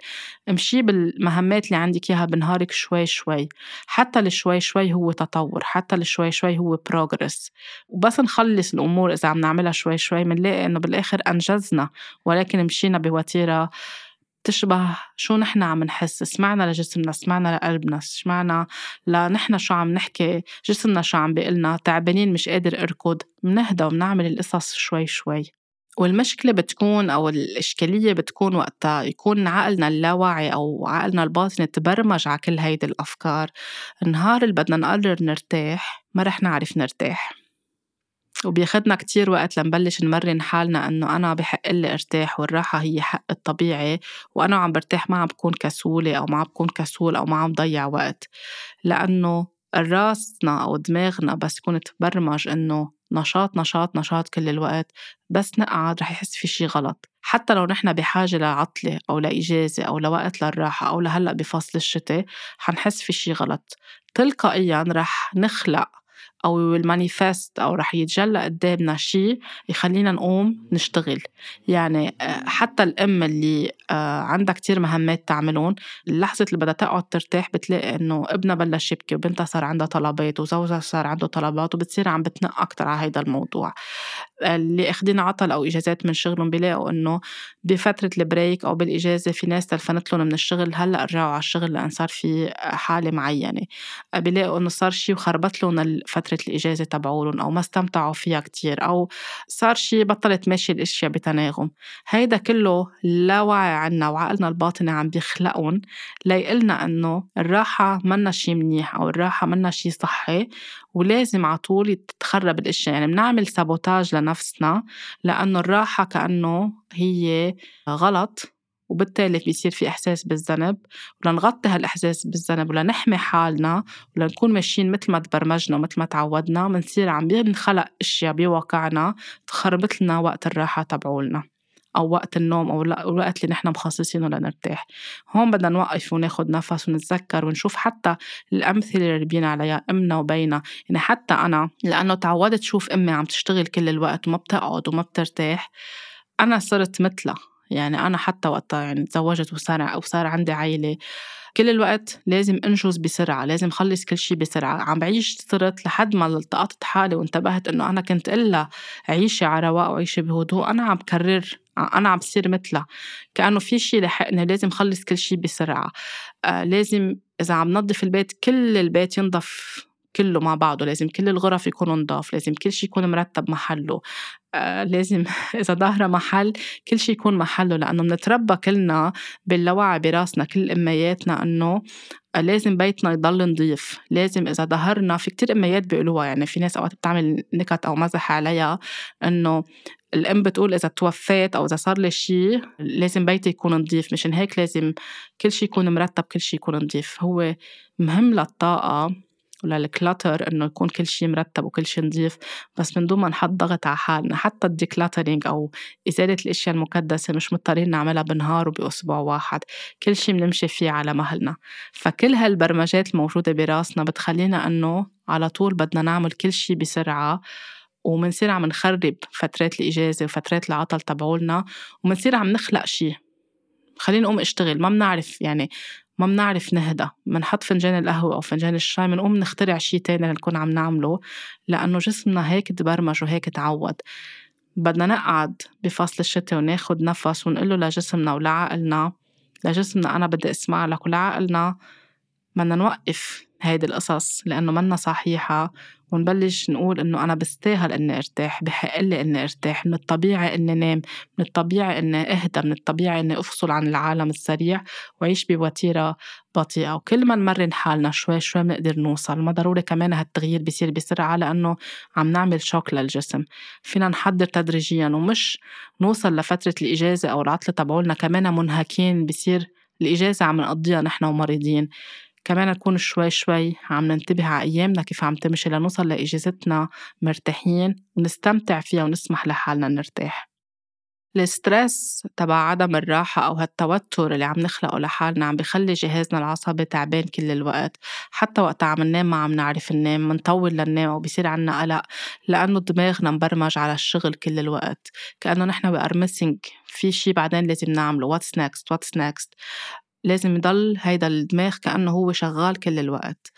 [SPEAKER 1] امشي بالمهمات اللي عندك إياها بنهارك شوي شوي. حتى الشوي شوي هو تطور حتى الشوي شوي هو بروجرس وبس نخلص الأمور إذا عم نعملها شوي شوي بنلاقي إنه بالآخر أنجزنا. ولكن مشينا بوتيرة تشبه شو نحن عم نحس سمعنا لجسمنا سمعنا لقلبنا سمعنا لنحن شو عم نحكي جسمنا شو عم بيقلنا تعبانين مش قادر أركض منهدى ومنعمل القصص شوي شوي. والمشكلة بتكون أو الإشكالية بتكون وقتها يكون عقلنا اللاواعي أو عقلنا الباطني تبرمج على كل هيدي الأفكار. النهار اللي بدنا نقرر نرتاح ما رح نعرف نرتاح. وبياخدنا كتير وقت لنبلش نمرن حالنا إنه أنا بحق لي أرتاح والراحة هي حق الطبيعي وأنا عم برتاح ما عم بكون كسولة أو ما عم بكون كسول أو ما عم ضيع وقت. لأنه راسنا أو دماغنا بس يكون تبرمج إنه نشاط نشاط نشاط كل الوقت بس نقعد رح يحس في شي غلط. حتى لو نحن بحاجة لعطلة أو لإجازة أو لوقت للراحة أو لهلأ بفصل الشتاء حنحس في شي غلط. تلقائيا رح نخلق أو المانيفست أو رح يتجلى قدامنا شيء يخلينا نقوم نشتغل. يعني آه، حتى الأم اللي آه، عندها كتير مهمات تعملون اللحظة اللي بدها تقعد ترتاح بتلاقي إنه ابنها بلش يبكي وبنتها صار عندها طلبات وزوجها صار عنده طلبات وبتصير عم بتنق أكتر على هيدا الموضوع. اللي اخدين عطل أو إجازات من شغلهم بيلاقوا إنه بفترة البريك أو بالإجازة في ناس تلفنت لهم من الشغل هلأ رجعوا على الشغل لأن صار في حالة معينة. بيلاقوا إنه صار شيء وخربط لهم فتره الإجازة تبعولهم أو ما استمتعوا فيها كتير أو صار شيء بطلت ماشي الأشياء بتناغم. هيدا كله لا وعي عنا وعقلنا الباطني عم بيخلقهم ليقلنا إنه الراحة منا شيء منيح أو الراحة منا شيء صحي ولازم على طول تتخرب الأشياء. يعني بنعمل سابوتاج لنفسنا لأنه الراحة كأنه هي غلط. وبالتالي بيصير في إحساس بالذنب ولنغطي هالإحساس بالذنب ولنحمي حالنا ولنكون ماشيين مثل ما تبرمجنا ومثل ما تعودنا بنصير عم بنخلق أشياء بواقعنا تخربط لنا وقت الراحة تبعولنا أو وقت النوم أو الوقت اللي نحن مخصصينه لنرتاح هون بدنا نوقف وناخد نفس ونتذكر ونشوف حتى الأمثلة اللي ربينا عليها أمنا وبينا. يعني حتى أنا لأنه تعودت شوف أمي عم تشتغل كل الوقت وما بتقعد وما بترتاح أنا صرت مثلها. يعني أنا حتى وقتها يعني تزوجت وصار وصار عندي عائلة كل الوقت لازم انجز بسرعة لازم خلص كل شيء بسرعة. عم بعيش صرت لحد ما التقطت حالي وانتبهت إنه أنا كنت إلا عيشي على رواق وعيشي بهدوء. أنا عم بكرر أنا عم بصير مثلها كأنه في شيء لحقني لازم خلص كل شيء بسرعة. آه لازم إذا عم نظف البيت كل البيت ينضف كله مع بعضه لازم كل الغرف يكونوا نضاف لازم كل شيء يكون مرتب محله. آه لازم إذا ظاهرة محل كل شيء يكون محله لأنه بنتربى كلنا باللاوعي براسنا كل أمياتنا إنه لازم بيتنا يضل نظيف لازم إذا ظهرنا في كتير أميات بيقولوها يعني في ناس أوقات بتعمل نكت أو مزح عليها إنه الأم بتقول إذا توفيت أو إذا صار لي شيء لازم بيتي يكون نظيف مشان هيك لازم كل شيء يكون مرتب كل شيء يكون نظيف هو مهم للطاقة وللكلاتر إنه يكون كل شيء مرتب وكل شيء نظيف بس من دون ما نحط ضغط على حالنا حتى الديكلاترينج أو إزالة الأشياء المكدسه مش مضطرين نعملها بنهار وبأسبوع واحد كل شيء بنمشي فيه على مهلنا. فكل هالبرمجات الموجودة براسنا بتخلينا إنه على طول بدنا نعمل كل شيء بسرعة ومنصير عم نخرب فترات الإجازة وفترات العطل تبعولنا ومنصير عم نخلق شيء خليني أقوم أشتغل ما بنعرف يعني ما بنعرف نهدى. بنحط فنجان القهوة أو فنجان الشاي بنقوم نخترع شي تاني لنكون عم نعمله لأنه جسمنا هيك تبرمج وهيك تعود. بدنا نقعد بفصل الشتاء وناخد نفس ونقول له لجسمنا ولعقلنا لجسمنا أنا بدي أسمع لك ولعقلنا بدنا نوقف هيدي القصص لأنه منا صحيحة. ونبلش نقول إنه أنا بستاهل إني أرتاح بحق لي إني أرتاح من الطبيعي إني نام من الطبيعي إني أهدى من الطبيعي إني أفصل عن العالم السريع وأعيش بوتيرة بطيئة. وكل ما نمرن حالنا شوي شوي بنقدر نوصل. ما ضروري كمان هالتغيير بيصير بسرعة لأنه عم نعمل شوك للجسم. فينا نحضر تدريجيا ومش نوصل لفترة الإجازة أو العطلة تبعولنا. كمان منهكين بصير الإجازة عم نقضيها نحن ومريضين. كمان نكون شوي شوي عم ننتبه على أيامنا كيف عم تمشي لنوصل لإجازتنا مرتاحين ونستمتع فيها ونسمح لحالنا نرتاح. الستريس تبع عدم الراحة أو هالتوتر اللي عم نخلقه لحالنا عم بخلي جهازنا العصبي تعبان كل الوقت. حتى وقت عم ننام ما عم نعرف ننام منطول لننام أو بصير عنا قلق لأنه دماغنا مبرمج على الشغل كل الوقت. كأنه نحن we are missing في شي بعدين لازم نعمله what's next? What's next? لازم يضل هيدا الدماغ كأنه هو شغال كل الوقت.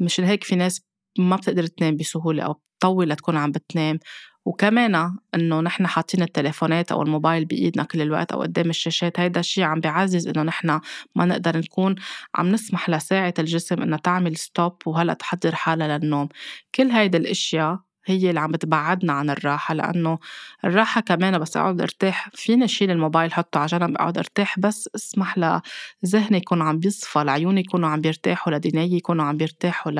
[SPEAKER 1] مشان هيك في ناس ما بتقدر تنام بسهولة أو بتطول لتكون عم بتنام. وكمان إنه نحن حاطين التليفونات أو الموبايل بإيدنا كل الوقت أو قدام الشاشات هيدا الشيء عم بيعزز إنه نحن ما نقدر نكون عم نسمح لساعة الجسم إنها تعمل ستوب وهلأ تحضر حالها للنوم. كل هيدا الأشياء هي اللي عم بتبعدنا عن الراحة لأنه الراحة كمان بس أقعد أرتاح فيني شيل الموبايل حطه على جنب أقعد أرتاح بس أسمح لذهني يكون عم بيصفى لعيوني يكونوا عم بيرتاحوا لدنايي يكونوا عم بيرتاحوا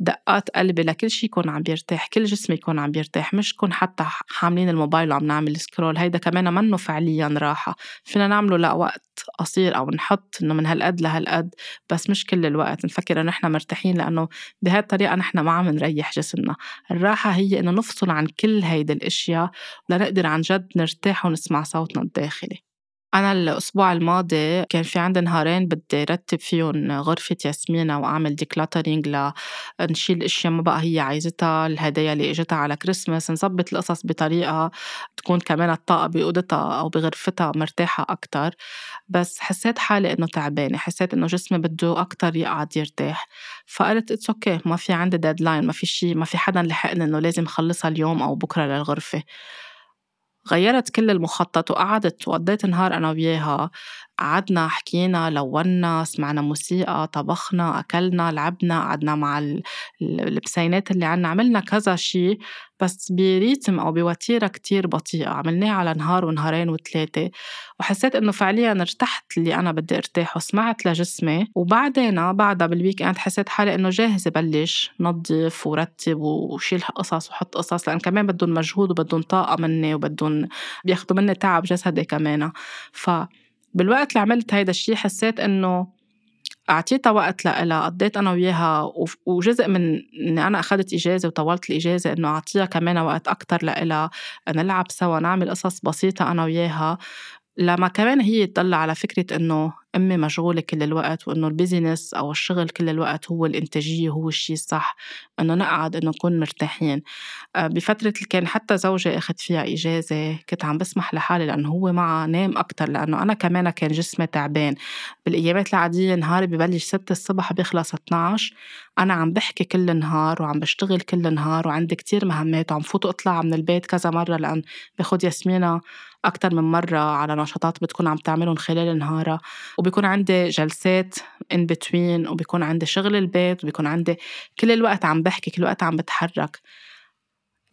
[SPEAKER 1] لدقات قلبي لكل شيء يكون عم بيرتاح كل جسمي يكون عم بيرتاح مش كون حتى حاملين الموبايل وعم نعمل scroll هيدا كمان منه فعليا راحة. فينا نعمله لوقت قصير أو نحط إنه من هالقد لهالقد بس مش كل الوقت نفكر إنه نحن مرتاحين لأنه بهالطريقة نحن ما عم نريح جسمنا. الراحة هي إنه نفصل عن كل هيدي الأشياء لنقدر عن جد نرتاح ونسمع صوتنا الداخلي. أنا الأسبوع الماضي كان في عندي نهارين بدي رتب فيهم غرفة ياسمينة وأعمل decluttering لنشيل أشياء ما بقى هي عايزتها الهدايا اللي إجتها على كريسماس نظبط القصص بطريقة تكون كمان الطاقة بأوضتها أو بغرفتها مرتاحة أكتر. بس حسيت حالي إنه تعبانة حسيت إنه جسمي بده أكتر يقعد يرتاح. فقلت it's okay ما في عندي deadline ما في شيء ما في حدا لحقني إنه لازم خلصها اليوم أو بكرة للغرفة. غيّرت كل المخطط وقعدت وقضيت نهار أنا وياها. قعدنا حكينا لوّنا سمعنا موسيقى طبخنا أكلنا لعبنا قعدنا مع البسينات اللي عنا عملنا كذا شي بس ب rythme أو بوتيرة كتير بطيئة عملناها على نهار ونهارين وثلاثة وحسيت إنه فعليا ارتحت اللي أنا بدي ارتاح وسمعت لجسمي وبعدين بعدها بال weekend حسيت حالي إنه جاهزة بلش نظف ورتب وشيل قصص وحط قصص لأن كمان بدهم مجهود وبدهم طاقة مني وبدهم بياخدوا مني تعب جسدي كمان ف بالوقت اللي عملت هيدا الشي حسيت إنه أعطيتها وقت لإلها قضيت أنا وياها وجزء من إني أنا أخدت إجازة وطولت الإجازة إنه أعطيها كمان وقت أكتر لإلها نلعب سوا نعمل قصص بسيطة أنا وياها. لما كمان هي تطلع على فكرة إنه أمي مشغولة كل الوقت وإنه البيزنس أو الشغل كل الوقت هو الإنتاجية هو الشيء الصح إنه نقعد إنه نكون مرتاحين. آه، بفترة اللي كان حتى زوجي أخذ فيها إجازة كنت عم بسمح لحالي لأنه هو معه نام أكتر لأنه أنا كمان كان جسمي تعبان. بالأيامات العادية نهاري ببلش 6 الصبح بيخلص 12 أنا عم بحكي كل النهار وعم بشتغل كل النهار وعندي كتير مهمات وعم فوت أطلع من البيت كذا مرة لأن باخد ياسمينة أكتر من مرة على نشاطات بتكون عم تعملهم خلال نهارها وبيكون عندي جلسات in between وبيكون عندي شغل البيت وبيكون عندي كل الوقت عم بحكي كل الوقت عم بتحرك.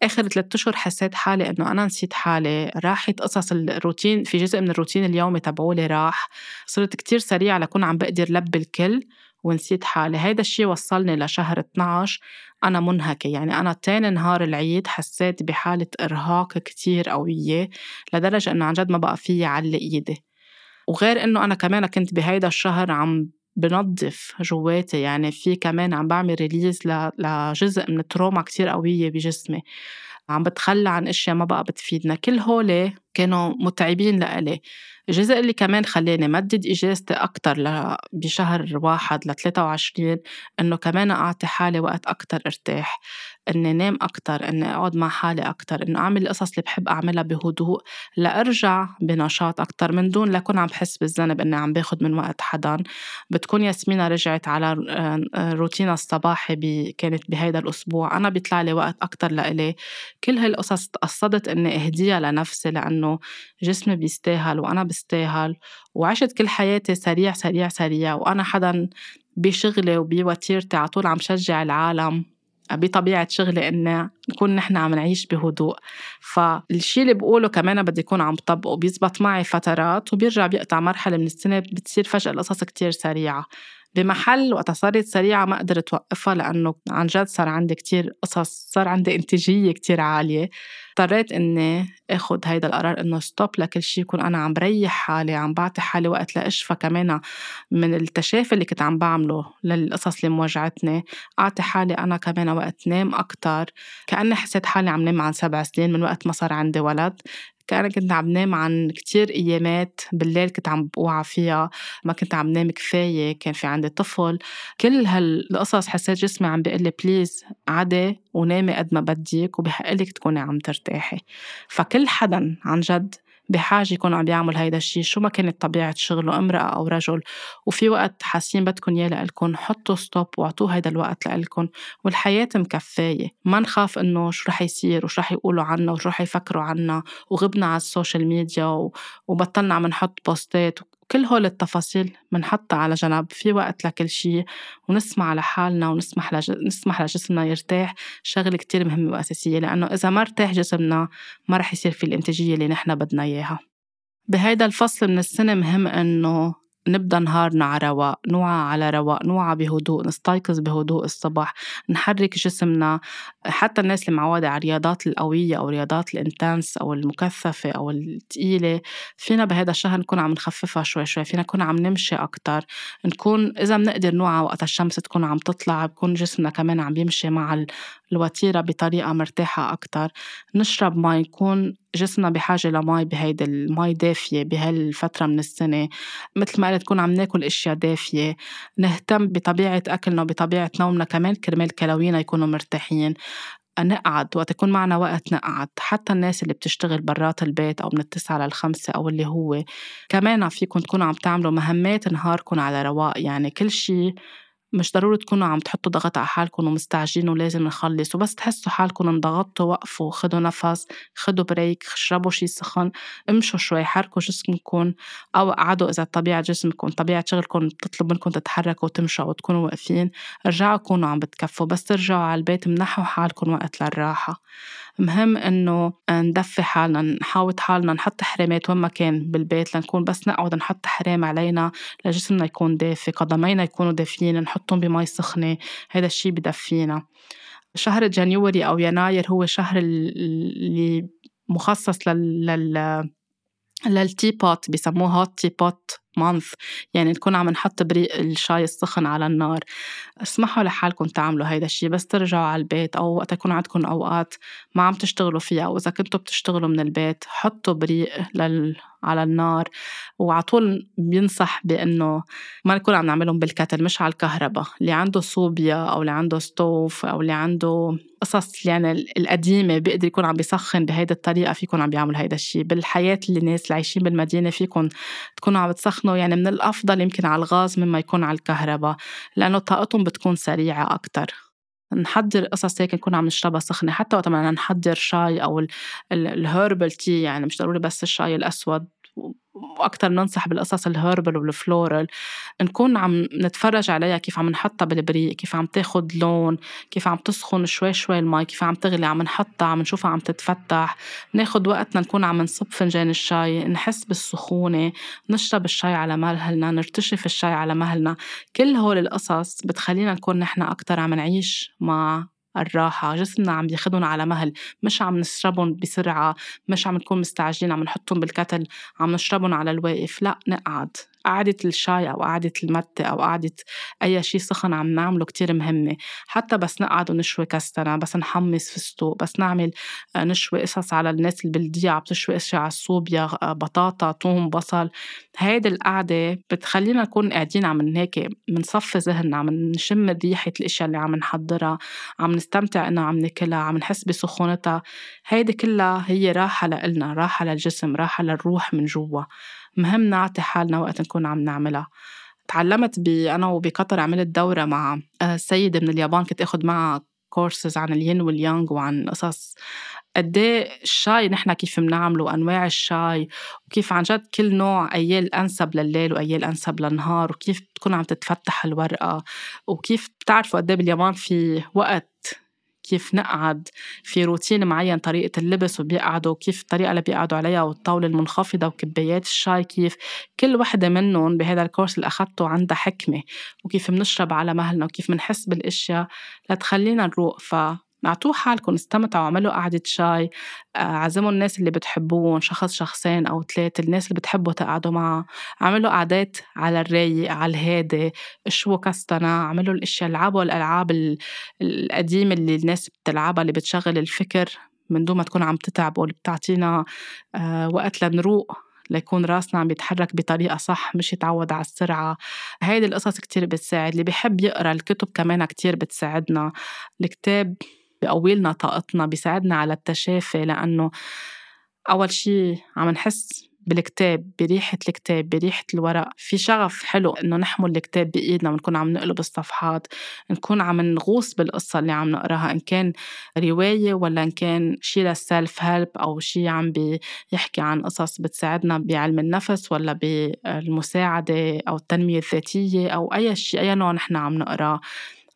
[SPEAKER 1] آخر ثلاثة أشهر حسيت حالي إنه أنا نسيت حالي راحت قصص الروتين في جزء من الروتين اليومي تبعولي راح صرت كتير سريعة لكون عم بقدر لبي الكل ونسيت حالي. هيدا الشي وصلني لشهر 12 أنا منهكة. يعني أنا تاني نهار العيد حسيت بحالة إرهاق كتير قوية لدرجة إنه عن جد ما بقى فيي علق إيدي. وغير إنه أنا كمان كنت بهيدا الشهر عم بنظف جواتي. يعني في كمان عم بعمل release لجزء من ال trauma كتير قوية بجسمي. عم بتخلى عن إشياء ما بقى بتفيدنا. كل هول كانوا متعبين لإلي. الجزء اللي كمان خلاني مدد إجازتي أكتر بشهر واحد ل 23 إنه كمان أعطي حالي وقت أكتر أرتاح. إني نام أكتر إني أقعد مع حالي أكتر إنه أعمل القصص اللي بحب أعملها بهدوء لأرجع بنشاط أكتر. من دون لأكون عم بحس بالذنب إني عم باخد من وقت حدا بتكون ياسمينة رجعت على روتينها الصباحي كانت بهيدا الأسبوع. أنا بيطلع لي وقت أكتر لإلي. كل هالقصص تقصدت إني أهديها لنفسي لأنه جسمي بيستاهل وأنا بستاهل. وعشت كل حياتي سريع سريع سريع. وأنا حدا بشغلي وبوتيرتي على طول عم شجع العالم. بطبيعة شغلي إني نكون نحن عم نعيش بهدوء. فالشي اللي بقوله كمان بدي يكون عم طبقه بيزبط معي فترات وبيرجع بيقطع مرحلة من السنة بتصير فجأة القصص كتير سريعة. بمحل وقت صارت سريعة ما قدرت وقفها لأنه عن جد صار عندي كتير قصص صار عندي إنتاجية كتير عالية. اضطريت إني آخد هيدا القرار إنه stop لكل شي يكون أنا عم بريح حالي عم بعطي حالي وقت لأشفى كمان من التشافي اللي كنت عم بعمله للقصص اللي موجعتني. أعطي حالي أنا كمان وقت نام أكتر. كأني حسيت حالي عم نام عن سبع سنين من وقت ما صار عندي ولد. كأنا كنت عم نام عن كتير أيامات بالليل كنت عم بوعى فيها. ما كنت عم نام كفاية كان في عندي طفل. كل هالقصص حسيت جسمي عم بيقول لي please عدي ونامي قد ما بدك وبحق لك تكوني عم ترتاحي. فكل حدا عن جد بحاجة يكون عم بيعمل هيدا الشيء شو ما كانت طبيعة شغله امرأة أو رجل. وفي وقت حاسين بدكم إياه لإلكم حطوا stop واعطوه هيدا الوقت لإلكم والحياة مكفاية ما نخاف إنه شو رح يصير وشو رح يقولوا عنا وشو رح يفكروا عنا. وغبنا على ال social media وبطلنا عم نحط بوستات كل هول التفاصيل منحطها على جنب في وقت لكل شيء ونسمع لحالنا ونسمح لج... نسمح لجسمنا يرتاح. شغلة كتير مهمة وأساسية لأنه إذا ما ارتاح جسمنا ما رح يصير في الإنتاجية اللي نحن بدنا إياها. بهيدا الفصل من السنة مهم إنه نبدأ نهارنا على رواق نوعى على رواق نوعى بهدوء نستيقظ بهدوء الصبح نحرك جسمنا. حتى الناس اللي معودة على الرياضات القوية أو الرياضات الإنتنس أو المكثفة أو الثقيلة فينا بهذا الشهر نكون عم نخففها شوي شوي فينا نكون عم نمشي أكتر. نكون إذا بنقدر نوعى وقت الشمس تكون عم تطلع بكون جسمنا كمان عم بيمشي مع الوتيرة بطريقة مرتاحة أكتر. نشرب مي نكون جسمنا بحاجة لمي بهيدي المي دافية بهالفترة من السنة. مثل ما قلت نكون عم ناكل أشياء دافية. نهتم بطبيعة أكلنا وبطبيعة نومنا كمان كرمال كلاوينا يكونوا مرتاحين. نقعد وقت يكون معنا وقت نقعد. حتى الناس اللي بتشتغل برات البيت أو من التسعة للخمسة أو اللي هو كمان فيكم تكونوا عم تعملوا مهمات نهاركم على رواق. يعني كل شيء مش ضروري تكونوا عم تحطوا ضغط على حالكم ومستعجلين ولازم نخلص وبس تحسوا حالكم انضغطتوا وقفوا خدوا نفس خدوا بريك اشربوا شي سخن امشوا شوي حركوا جسمكم أو قعدوا إذا طبيعة جسمكم طبيعة شغلكم بتطلب منكم تتحركوا وتمشوا وتكونوا واقفين رجعوا كونوا عم بتكفوا بس ترجعوا على البيت منحوا حالكم وقت للراحة. مهم إنه ندفي حالنا نحاوط حالنا نحط حرامات وين ما كان بالبيت لنكون بس نقعد نحط حرام علينا لجسمنا يكون دافي قدمينا يكونوا دافيين نحطهم بمي سخنة هذا الشي بدفينا. شهر January أو يناير هو شهر اللي مخصص لل, لل... لل tea pot بسموه hot tea pot month يعني نكون عم نحط بريق الشاي السخن على النار. اسمحوا لحالكم تعملوا هيدا الشيء بس ترجعوا على البيت أو وقت يكون عندكم أوقات ما عم تشتغلوا فيها أو إذا كنتوا بتشتغلوا من البيت حطوا بريق لل... على النار وعلى طول بينصح بأنه ما نكون عم نعملهم بالكتل مش على الكهرباء. اللي عنده صوبيا أو اللي عنده ستوف أو اللي عنده قصص يعني القديمة بيقدر يكون عم بيسخن بهيدي الطريقة فيكم عم بيعمل هيدا الشيء بالحياة اللي الناس اللي عايشين بالمدينة فيكم تكونوا عم تسخنوا يعني من الأفضل يمكن على الغاز مما يكون على الكهرباء لأنه طاقتهم بتكون سريعة أكتر. نحضر قصص هيك نكون عم نشربها سخنة حتى وقت ما نحضر شاي أو ال herbal tea يعني مش ضروري بس الشاي الأسود. وأكثر ننصح بالقصص ال herbal وال floral نكون عم نتفرج عليها كيف عم نحطها بالبريق كيف عم تاخد لون كيف عم تسخن شوي شوي المي كيف عم تغلي عم نحطها عم نشوفها عم تتفتح. ناخد وقتنا نكون عم نصب فنجان الشاي نحس بالسخونة نشرب الشاي على مهلنا نرتشف الشاي على مهلنا. كل هول القصص بتخلينا نكون نحن أكتر عم نعيش مع الراحة جسمنا عم ياخدهم على مهل. مش عم نشربهم بسرعة مش عم نكون مستعجلين عم نحطهم بالكتل عم نشربهم على الواقف. لا نقعد. قعدة الشاي أو قعدة المتة أو قعدة أي شيء سخن عم نعمله كتير مهمة. حتى بس نقعد ونشوي كستنة بس نحمص فستق بس نعمل آه، نشوي قصص على الناس البلدية عم تشوي أشياء على الصوبيا آه، بطاطا توم بصل. هيدي القعدة بتخلينا نكون قاعدين عم هيك منصفي ذهننا عم نشم ريحة الأشياء اللي عم نحضرها عم نستمتع إنها عم ناكلها عم نحس بسخونتها. هيدي كلها هي راحة لإلنا راحة للجسم راحة للروح من جوا. مهم نعطي حالنا وقت نكون عم نعملها. تعلمت ب أنا وبقطر عملت دورة مع آه، سيدة من اليابان كنت أخذ معها كورسز عن الين واليانغ وعن قصص. قد إيه الشاي نحن كيف بنعمله وأنواع الشاي وكيف عن جد كل نوع اياه الانسب لليل واياه الانسب للنهار وكيف بتكون عم تتفتح الورقة وكيف بتعرفوا قد إيه باليابان في وقت كيف نقعد في روتين معين طريقة اللبس وبيقعدوا كيف الطريقة اللي بيقعدوا عليها والطاولة المنخفضة وكبايات الشاي كيف كل وحدة منهم بهذا الكورس اللي أخذته عندها حكمة وكيف بنشرب على مهلنا وكيف بنحس بالأشياء لتخلينا نروق. ف اعطوه حالكم استمتعوا اعملوا قعدة شاي آه، عزموا الناس اللي بتحبوهم شخص شخصين أو ثلاثة الناس اللي بتحبوا تقعدوا معها اعملوا قعدات على الرايق على الهادي اشووا كستنا اعملوا الأشياء العبوا الألعاب القديمة اللي الناس بتلعبها اللي بتشغل الفكر من دون ما تكون عم تتعب. واللي بتعطينا آه، وقت لنروق ليكون راسنا عم يتحرك بطريقة صح مش يتعود على السرعة. هيدي القصص كتير بتساعد. اللي بيحب يقرأ الكتب كمان كتير بتساعدنا. الكتاب بقوي لنا طاقتنا بيساعدنا على التشافي لأنه أول شي عم نحس بالكتاب بريحة الكتاب بريحة الورق. في شغف حلو إنه نحمل الكتاب بإيدنا ونكون عم نقلب الصفحات نكون عم نغوص بالقصة اللي عم نقراها إن كان رواية ولا إن كان شي للسيلف هيلب أو شي عم بيحكي عن قصص بتساعدنا بعلم النفس ولا بالمساعدة أو التنمية الذاتية أو أي شيء أي نوع نحن عم نقراه.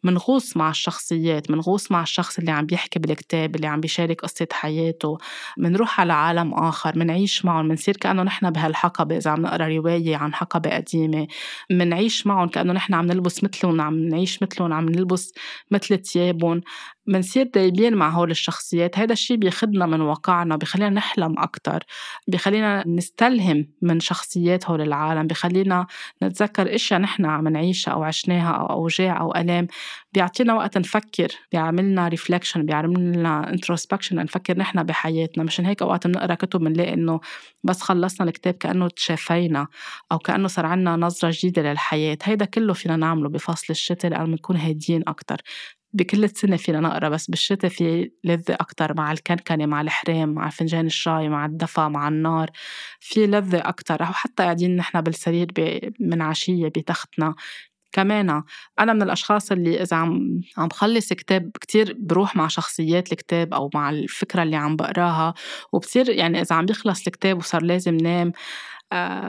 [SPEAKER 1] منغوص مع الشخصيات منغوص مع الشخص اللي عم بيحكي بالكتاب اللي عم بيشارك قصة حياته. منروح على عالم آخر منعيش معهم منصير كأنه نحن بهالحقبة إذا عم نقرأ رواية عن حقبة قديمة. منعيش معهم كأنه نحن عم نلبس مثلهم عم نعيش مثلهم عم نلبس مثل ثيابهم. منصير دايبين مع هول الشخصيات. هيدا الشيء بياخدنا من واقعنا بخلينا نحلم أكتر بخلينا نستلهم من شخصيات هول العالم بخلينا نتذكر إشياء نحن عم نعيشها أو عشناها أو أوجاع أو ألام. بيعطينا وقت نفكر بيعملنا reflection بيعملنا introspection نفكر نحن بحياتنا. مشان هيك أوقات بنقرأ كتب بنلاقي إنه بس خلصنا الكتاب كأنه تشافينا أو كأنه صار عنا نظرة جديدة للحياة. هيدا كله فينا نعمله بفصل الشتاء لأنه بنكون هاديين أكتر. بكل سنة فينا نقرا بس بالشتاء في لذة أكتر مع الكنكنة مع الحرام مع فنجان الشاي مع الدفا مع النار. في لذة أكتر أو حتى قاعدين نحن بالسرير من عشية بتختنا. كمان أنا من الأشخاص اللي إذا عم عم بخلص كتاب كتير بروح مع شخصيات الكتاب أو مع الفكرة اللي عم بقراها. وبصير يعني إذا عم بيخلص الكتاب وصار لازم نام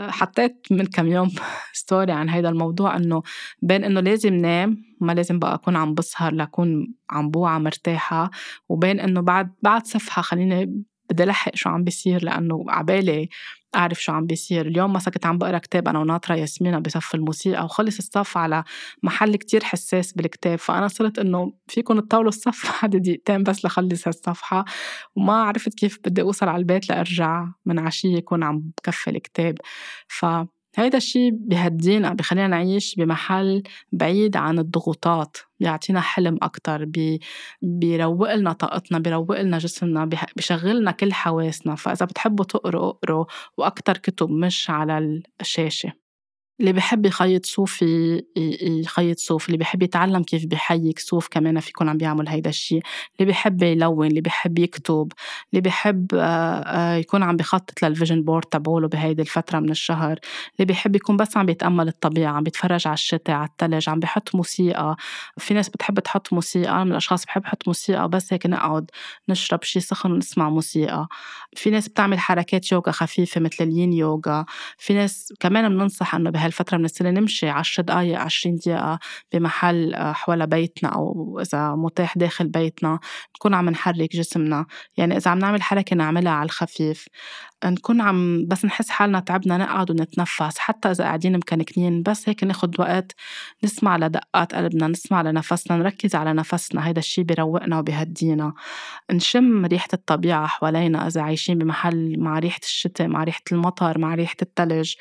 [SPEAKER 1] حطيت من كم يوم ستوري عن هذا الموضوع إنه بين إنه لازم نام ما لازم بقى أكون عم بسهر لأكون عم بوعى مرتاحة وبين إنه بعد بعد صفحة خليني بدي لحق شو عم بيصير لأنه عبالي أعرف شو عم بيصير. اليوم مثلا كنت عم بقرأ كتاب أنا وناطرة ياسمينة بصف الموسيقى وخلص الصف على محل كتير حساس بالكتاب. فأنا صرت إنه فيكم تطولوا الصف بعد دقيقتين بس لخلص هالصفحة. وما عرفت كيف بدي أوصل على البيت لأرجع من عشية يكون عم بكفي الكتاب. ف هيدا الشيء بيهدينا بخلينا نعيش بمحل بعيد عن الضغوطات بيعطينا حلم أكتر بي بيروق لنا طاقتنا بيروق لنا جسمنا بيشغلنا كل حواسنا. فإذا بتحبوا تقروا اقروا وأكتر كتب مش على الشاشة. اللي بحب يخيط صوف يخيط صوف اللي بحب يتعلم كيف بيحيك صوف كمان فيكون عم بيعمل هيدا الشيء اللي بحب يلون اللي بحب يكتب اللي بحب يكون عم بخطط لل vision board تبعوله بهيدي الفترة من الشهر. اللي بحب يكون بس عم بيتأمل الطبيعة عم بيتفرج على الشتاء على الثلج عم بحط موسيقى. في ناس بتحب تحط موسيقى أنا من الأشخاص بحب أحط موسيقى بس هيك نقعد نشرب شيء سخن ونسمع موسيقى. في ناس بتعمل حركات يوغا خفيفة مثل ال yin yoga. في ناس كمان بننصح إنه بهال هالفترة من السنة نمشي عشر دقايق عشرين دقيقة بمحل آه، حول بيتنا أو إذا متاح داخل بيتنا نكون عم نحرك جسمنا. يعني إذا عم نعمل حركة نعملها على الخفيف. نكون عم بس نحس حالنا تعبنا نقعد ونتنفس حتى إذا قاعدين مكنكنين بس هيك ناخد وقت نسمع لدقات قلبنا نسمع لنفسنا نركز على نفسنا. هيدا الشي بيروقنا وبيهدينا. نشم ريحة الطبيعة حوالينا إذا عايشين بمحل مع ريحة الشتاء مع ريحة المطر مع ريحة التلج.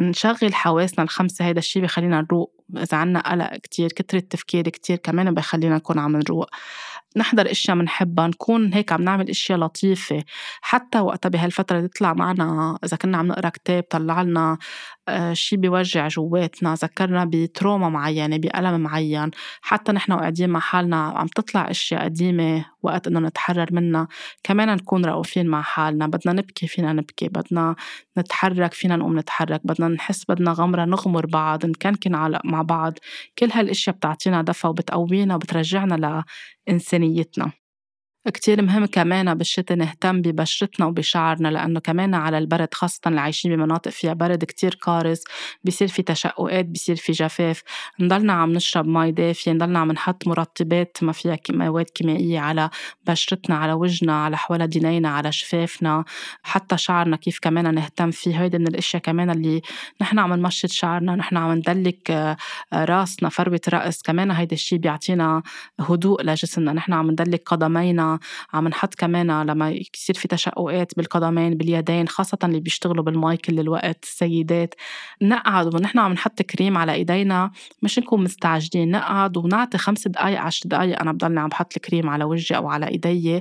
[SPEAKER 1] نشغل حواسنا الخمسة هيدا الشي بخلينا نروق. إذا عنا قلق كتير كترة تفكير كتير كمان بخلينا نكون عم نروق. نحضر إشياء بنحبها نكون هيك عم نعمل إشياء لطيفة. حتى وقتها بهالفترة تطلع معنا إذا كنا عم نقرأ كتاب طلع لنا آه، شيء بيوجع جواتنا ذكرنا بتروما معينة بألم معين. حتى نحن وقاعدين مع حالنا عم تطلع أشياء قديمة وقت إنه نتحرر منها. كمان نكون رؤوفين مع حالنا. بدنا نبكي فينا نبكي بدنا نتحرك فينا نقوم نتحرك بدنا نحس بدنا غمرة نغمر بعض نكنكن على مع بعض. كل هالأشياء بتعطينا دفى وبتقوينا وبترجعنا لإنسانيتنا. كتير مهم كمان بالشتاء نهتم ببشرتنا وبشعرنا لأنه كمان على البرد خاصة اللي عايشين بمناطق فيها برد كتير قارس بيصير في تشققات بيصير في جفاف نضلنا عم نشرب مي دافية نضلنا عم نحط مرطبات ما فيها مواد كيميائية على بشرتنا على وجهنا على حول دينينا على شفافنا حتى شعرنا كيف كمان نهتم فيه. هيدي من الأشياء كمان اللي نحن عم نمشط شعرنا نحن عم ندلك آه، راسنا فروة رأس. كمان هيدا الشيء بيعطينا هدوء لجسمنا نحن عم ندلك قدمينا عم نحط كمان لما يصير في تشققات بالقدمين باليدين خاصة اللي بيشتغلوا بالماي كل الوقت السيدات. نقعد ونحن عم نحط كريم على إيدينا مش نكون مستعجلين. نقعد ونعطي خمس دقايق عشر دقايق. أنا بضلني عم بحط الكريم على وجهي أو على ايدي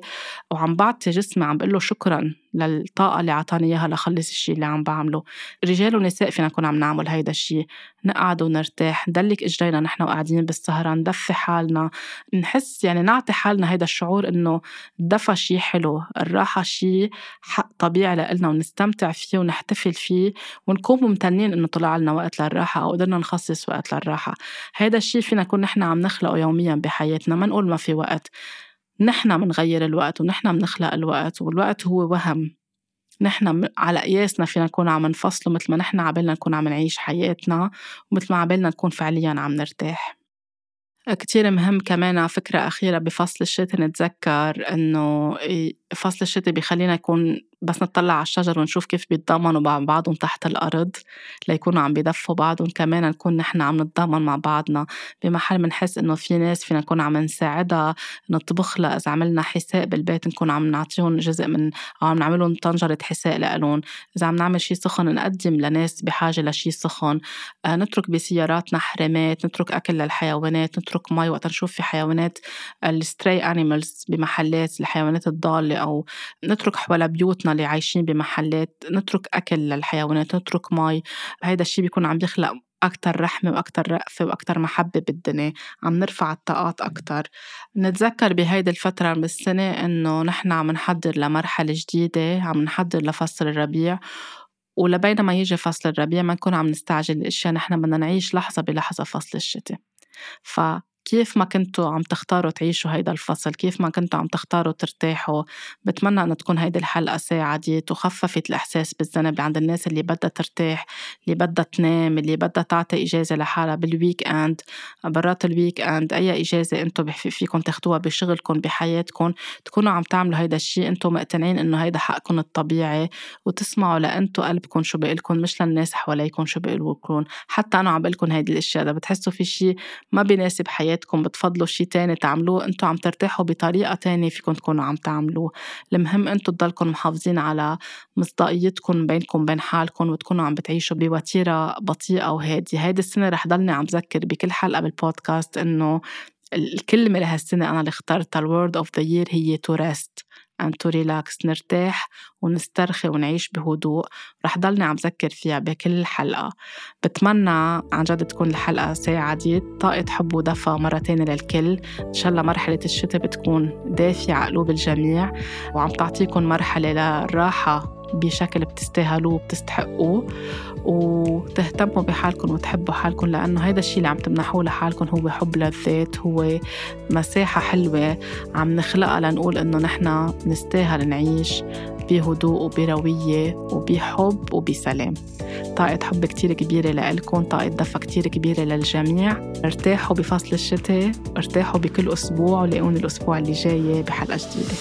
[SPEAKER 1] وعم بعطي جسمي عم بقول له شكرا. للطاقة اللي عطاني إياها لخلص الشيء اللي عم بعمله. رجال ونساء فينا نكون عم نعمل هيدا الشيء نقعد ونرتاح. ندلك إجرينا. نحن وقاعدين بالسهرة. ندفي حالنا. نحس يعني نعطي حالنا هيدا الشعور إنه الدفى شيء حلو. الراحة شيء حق طبيعي لإلنا ونستمتع فيه ونحتفل فيه ونكون ممتنين إنه طلع لنا وقت للراحة أو قدرنا نخصص وقت للراحة. هيدا الشيء فينا نكون نحن عم نخلقه يوميا بحياتنا. ما نقول ما في وقت. نحن منغير الوقت ونحن منخلق الوقت والوقت هو وهم. نحن على قياسنا فينا نكون عم نفصله مثل ما نحن عبالنا نكون عم نعيش حياتنا ومثل ما عبالنا نكون فعليا عم نرتاح. كتير مهم كمان فكرة أخيرة بفصل الشتاء نتذكر إنه فصل الشتاء بيخلينا يكون بس نطلع على الشجر ونشوف كيف بيتضامنوا مع بعضهم تحت الأرض ليكونوا عم بيدفوا بعضهم كمان نكون نحن عم نتضامن مع بعضنا. بمحل منحس إنه في ناس فينا نكون عم نساعدها نطبخ لها إذا عملنا حساء بالبيت نكون عم نعطيهم جزء من أو عم نعملهم طنجرة حساء لإلهم. إذا عم نعمل شي سخن نقدم لناس بحاجة لشي سخن. آه نترك بسياراتنا حرامات نترك أكل للحيوانات نترك مي وقت نشوف في حيوانات ال stray animals بمحلات الحيوانات الضالة. أو نترك حول بيوتنا اللي عايشين بمحلات نترك أكل للحيوانات نترك مي هيدا الشي بيكون عم بيخلق أكتر رحمة وأكتر رأفة وأكتر محبة بالدنيا. عم نرفع الطاقات أكتر. نتذكر بهيدي الفترة من السنة إنه نحن عم نحضر لمرحلة جديدة عم نحضر لفصل الربيع. ولبينما يجي فصل الربيع ما نكون عم نستعجل الأشياء نحن بدنا نعيش لحظة بلحظة فصل الشتاء. ف كيف ما كنتوا عم تختاروا تعيشوا هيدا الفصل؟ كيف ما كنتوا عم تختاروا ترتاحوا؟ بتمنى أن تكون هيدي الحلقة ساعدت وخففت الإحساس بالذنب عند الناس اللي بدها ترتاح اللي بدها تنام اللي بدها تعطي إجازة لحالها بال weekend برات ال weekend أي إجازة أنتم فيكم تاخدوها بشغلكم بحياتكم تكونوا عم تعملوا هيدا الشيء أنتم مقتنعين إنه هيدا حقكم الطبيعي وتسمعوا لأنتم قلبكم شو بقلكم مش للناس حواليكم شو بقلكم حتى أنا عم بقلكم هيدي الأشياء إذا بتحسوا في شيء ما بيناسب حياتكم حياتكم بتفضلوا شي تاني تعملوه انتو عم ترتاحوا بطريقة تانية فيكم تكونوا عم تعملوه. المهم انتو تضلكم محافظين على مصداقيتكم بينكم وبين حالكم وتكونوا عم بتعيشوا بوتيرة بطيئة وهادية. هيدي السنة رح ضلني عم ذكر بكل حلقة بالبودكاست إنه الكلمة لهالسنة أنا اللي اخترتها ال word of the year هي to rest and to relax نرتاح ونسترخي ونعيش بهدوء. رح ضلني عم ذكر فيها بكل حلقة. بتمنى عن جد تكون الحلقة ساعدت طاقة حب ودفى مرة تانية للكل. إن شاء الله مرحلة الشتاء بتكون دافية على قلوب الجميع. وعم تعطيكم مرحلة للراحة بشكل بتستاهلوه وبتستحقوه وتهتموا بحالكم وتحبوا حالكم لأنه هذا الشيء اللي عم تمنحوه لحالكم هو حب للذات هو مساحة حلوة عم نخلقها لنقول إنه نحن نستاهل نعيش بهدوء وبروية وبحب وبسلام. طاقة حب كتير كبيرة لإلكم طاقة دفى كتير كبيرة للجميع. ارتاحوا بفصل الشتاء ارتاحوا بكل أسبوع ولاقوني الأسبوع اللي جاي بحلقة جديدة.